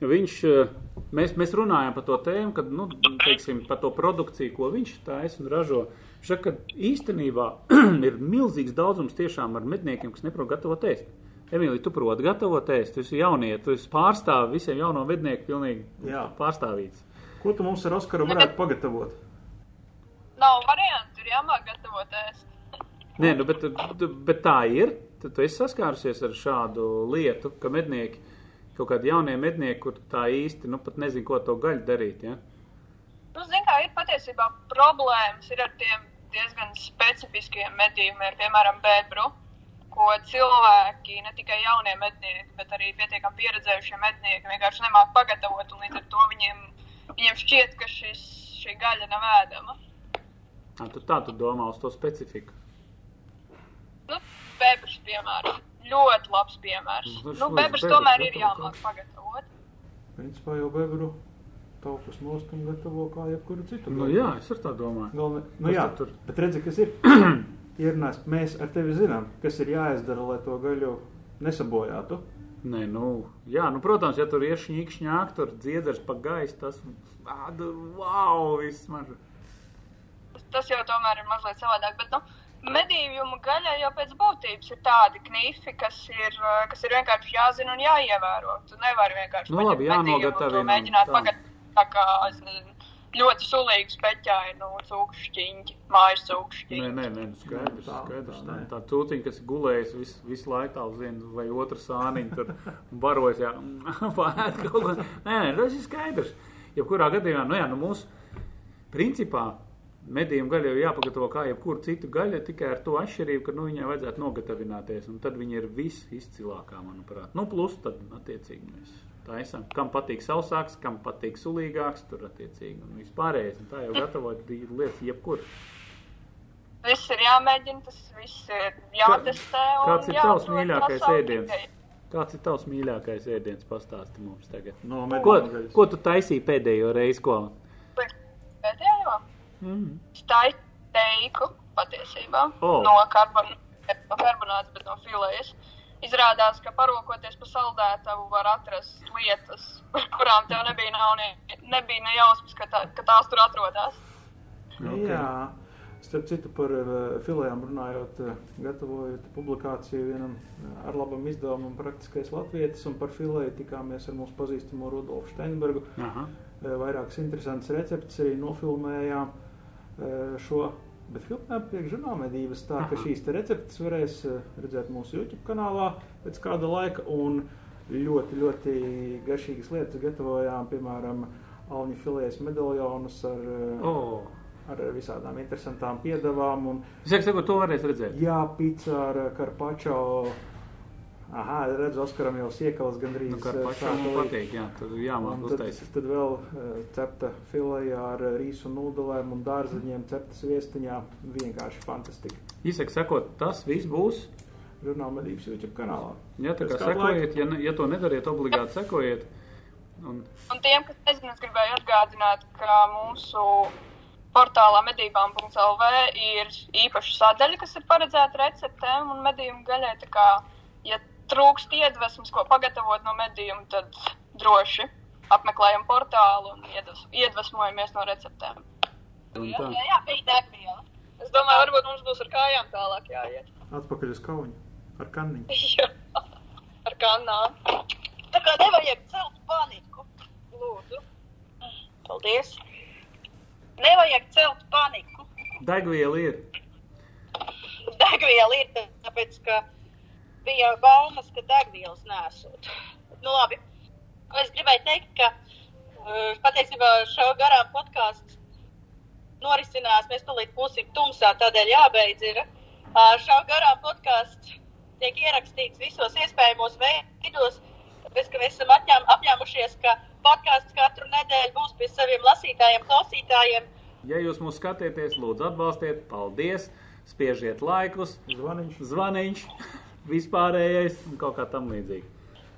viņš, eh, mēs, mēs runājām par to tēmu, kad, nu, teiksim, par to produkciju, ko viņš taisa un ražo. Viņš saka, ka īstenībā *clears throat* ir milzīgs daudzums tiešām ar medniekiem, kas neprot gatavot ēst. Emīlija, tu proti gatavot ēst, tu esi jaunie, tu esi pārstāvi visiem jauno mednieku pilnīgi Jā. pārstāvīts. Ko tu mums ar Oskaru varētu pagatavot? Nav variantu, ir jāmāk gatavot ēst. Nē, nu, bet, bet tā ir. Tu, tu esi saskārusies ar šādu lietu, ka mednieki, kaut kādi jaunie mednieki, kur tā īsti nu, pat nezina, ko to gaļu darīt. Ja? Nu, zin kā, ir patiesībā problēmas ir ar tiem diezgan specifiskiem medījumiem, piemēram, bebru, ko cilvēki, ne tikai jaunie mednieki, bet arī pietiekami pieredzējušie mednieki vienkārši nemāk pagatavot, līdz ar to viņiem, viņiem šķiet, ka šis, šī gaļa nav ēdama. Tā, tu, tā tu domā uz to specifiku. Nu, bebrs, piemēram, ļoti labs piemērs. Nu, Nu, bebrs tomēr ir jāmāk pagatavot. Principā jau bebru taukus nost un gatavo kā jebkuru citu. Nu, jā, es ar tā domāju. Galvenai, nu jā, tur? bet redzi, kas ir. *clears throat* Ierunās, mēs ar tevi zinām, kas ir jāizdara, lai to gaļu nesabojātu. Nē, nu, jā, nu, protams, ja tur ir šņīkšņāk, tur dziedzers pa gaisu, tas, ādu, wow, viss man. Tas jau tomēr ir mazliet savādāk. Bet, nu, medījumu gaļai jau pēc būtības ir tādi knifi, kas ir, uh, kas ir vienkārši jāzina un jāievēro. Tu nevari vienkārši Nu, labi, jānogatavina mēģināt tā. pagatavot tā kā es nezinu, ļoti sulīgi speķāji, nu, cūkšķiņķi, mājas cūkšķiņķi. Nē, nē, nē, nu, skaidrs, Tā, skaidrs. tā, Tā, cūciņa, kas ir gulējusi visu, visu laiku, tā zina, vai otra sāniņa tur *laughs* barojas, jā, *laughs* pārēt kaut ko. Nē, nē, tas ir skaidrs. Jebkurā gadījumā, nu jā, nu mūsu principā medījuma gaļa jau jāpagatavo kā jebkuru citu gaļu, tikai ar to atšķirību, ka, nu, viņai vajadzētu nogatavināties, un tad viņa ir visizcilākā, manuprāt. Nu, plus tad, attiecīgi, mēs taisam. Kam patīk sausāks, kam patīk sulīgāks, tur attiecīgi, un vispārējais, un tā jau gatavot lietas jebkur. Viss ir jāmēģina, tas viss ir jātestē. Kāds ir tavs mīļākais ēdiens? tikai. Kāds ir tavs mīļākais ēdiens? Pastāsti mums tagad. No Ko, ko tu taisīji pēdējo reizi? Ko? Pēdējo? Mm. Stāj teiku patiesībā O. no, karbon, no karbonāts, bet no filējas. Izrādās, ka parokoties pa saldētavu var atrast lietas, par kurām tev nebija, nav ne, nebija ne jausmas, ka, tā, ka tās tur atrodas. Ok. Jā, Starp citu, par uh, filējām runājot, uh, gatavojot publikāciju vienam uh, ar labam izdevumam, praktiskais latvietis, un par filēju tikāmies ar mūsu pazīstamo Rudolfu Steinbergu. Aha. Uh, vairākas interesantas receptes arī nofilmējām uh, šo. Bet filmējām priekšžurnālmedības tā, ka šīs te receptes varēs uh, redzēt mūsu YouTube kanālā pēc kāda laika. Un ļoti, ļoti garšīgas lietas gatavojām, piemēram, Alņa filējas medaljonus ar, uh, Oh. ar visādām interesantām piedevām. Un, Es saku, to varēs redzēt. Jā, pizza ar karpačo. Aha, redzu, Oskaram jau siekalas gandrīz. Nu, kā eh, pašam patīk, jā, tad jāmāk Un tad, uztaisīt. tad vēl uh, cepta filēja ar eh, rīsu nūdelēm un dārzeņiem, ceptas viestiņā. Vienkārši fantastiski. Īsāk sakot, tas viss būs. Žurnāla medības YouTube kanālā. Ja tā kā sekojiet, ja, ne- ja to nedariet, obligāti sekojiet. Un Un tiem, kas nezina, es gribēju atgādināt, ka mūsu portālā medībām.lv ir īpaša sadaļa, kas ir paredzēta receptēm un medījumu gaļai. Tā kā, ja trūkst iedvesmas, ko pagatavot no medījuma, tad droši apmeklējam portālu un iedves, iedvesmojamies no receptēm. Jā, tā. jā, jā, bija degviela. Es domāju, varbūt mums būs ar kājām tālāk jāiet. Atpakaļ uz kauņu ar kanniņu. *laughs* Jā, ar kanām. Tā kā nevajag celt paniku. Lūdzu. Paldies. Nevajag celt paniku. degviela ir. Degviela ir tāpēc, ka bija baumas, ka degvielas nesot. Nu, labi. Es gribēju teikt, ka uh, patiesībā šo garām podkāstu norisinās. Mēs tulīt būsim tumsā, tādēļ jābeidz. Ir. Uh, Šā garām podkāsts tiek ierakstīts visos iespējamos veidos, tāpēc, ka mēs esam atņēm, apņēmušies, ka podkāsts katru nedēļu būs pie saviem lasītājiem, klausītājiem. Ja jūs mūs skatieties, lūdzu atbalstiet, paldies, spiežiet laikus, zvaniņš, zvaniņš vispārējais un kaut kā tam līdzīgi.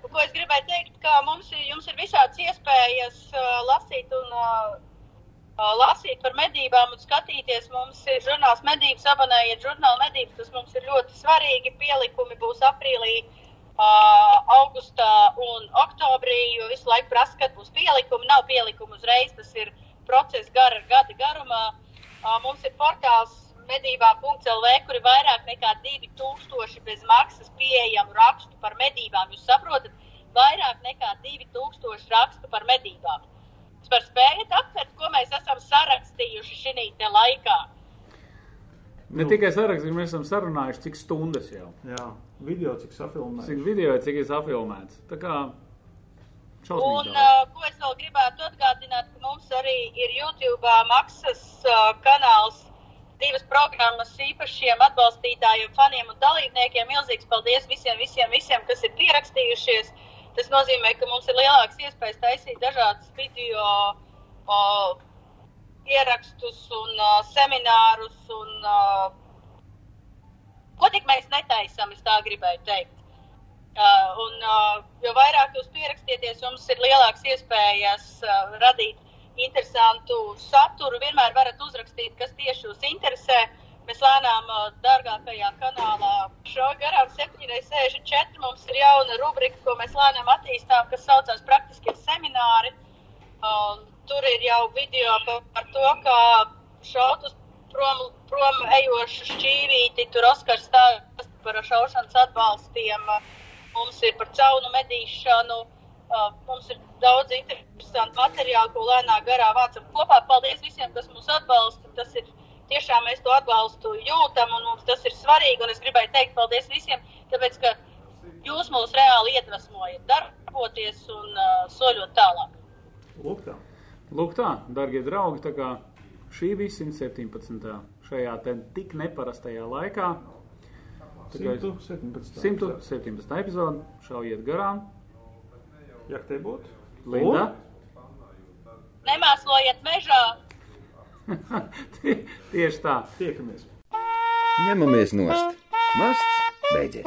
Un Ko es gribēju teikt, ka mums ir, ir visādas iespējas uh, lasīt un uh, uh, lasīt par medībām un skatīties. Mums ir žurnāls medības, abonējiet žurnālu medības, tas mums ir ļoti svarīgi. Pielikumi būs aprīlī, uh, augustā un oktobrī, jo visu laiku prasa, kad būs pielikumi. Nav pielikumu uzreiz, tas ir process gara gada garumā. Uh, mums ir portāls medībām.lv, kur ir vairāk nekā 2000 bez maksas pieejamu rakstu par medībām. Jūs saprotat, vairāk nekā 2000 rakstu par medībām. Varat spējat aptvert, ko mēs esam sarakstījuši šī laikā. Ne nu. tikai sarakstīt, mēs esam sarunājuši, cik stundas jau. Jā, video cik safilmēts. Cik video, cik ir afilmēts. Tā kā Un uh, ko es vēl gribētu atgādināt, ka mums arī ir YouTube maksas uh, kanāls, divas programmas īpašiem atbalstītājiem, faniem un dalībniekiem. Milzīgs paldies visiem, visiem, visiem, kas ir pierakstījušies. Tas nozīmē, ka mums ir lielāks iespējas taisīt dažādas video uh, ierakstus un uh, seminārus un uh, ko tik mēs netaisam, es tā gribēju teikt. Uh, un, uh, jo vairāk jūs pierakstieties, jums ir lielāks iespējas uh, radīt interesantu saturu. Vienmēr varat uzrakstīt, kas tieši jūs interesē. Mēs lēnām uh, dārgākajā kanālā šo garām 764 mums ir jauna rubrika, ko mēs lēnām attīstām, kas saucās praktiskie semināri. Uh, tur ir jau video par, par to, kā šaut uz prom, prom ejošu šķīvīti, tur Oskars stāsta par šaušanas atbalstiem. Mums ir par caunu medīšanu, uh, mums ir daudz interesantu materiālu, ko lēnā garā vācam kopā. Paldies visiem, kas mūs atbalsta. Tas ir tiešām mēs to atbalstu jūtam un mums tas ir svarīgi. Un es gribēju teikt paldies visiem, tāpēc, ka jūs mūs reāli iedvesmojat darboties un uh, soļot tālāk. Lūk, tā. Lūk tā, darbie draugi, tā kā šī bija 117. šajā tik neparastajā laikā. Tā kā 117. 117. epizode, šaujiet garām. Ja te būtu? Linda? Un? Nemēslojiet mežā! *laughs* Tie, tieši tā. Tiekamies. Ņemamies nost. Masts beidzies.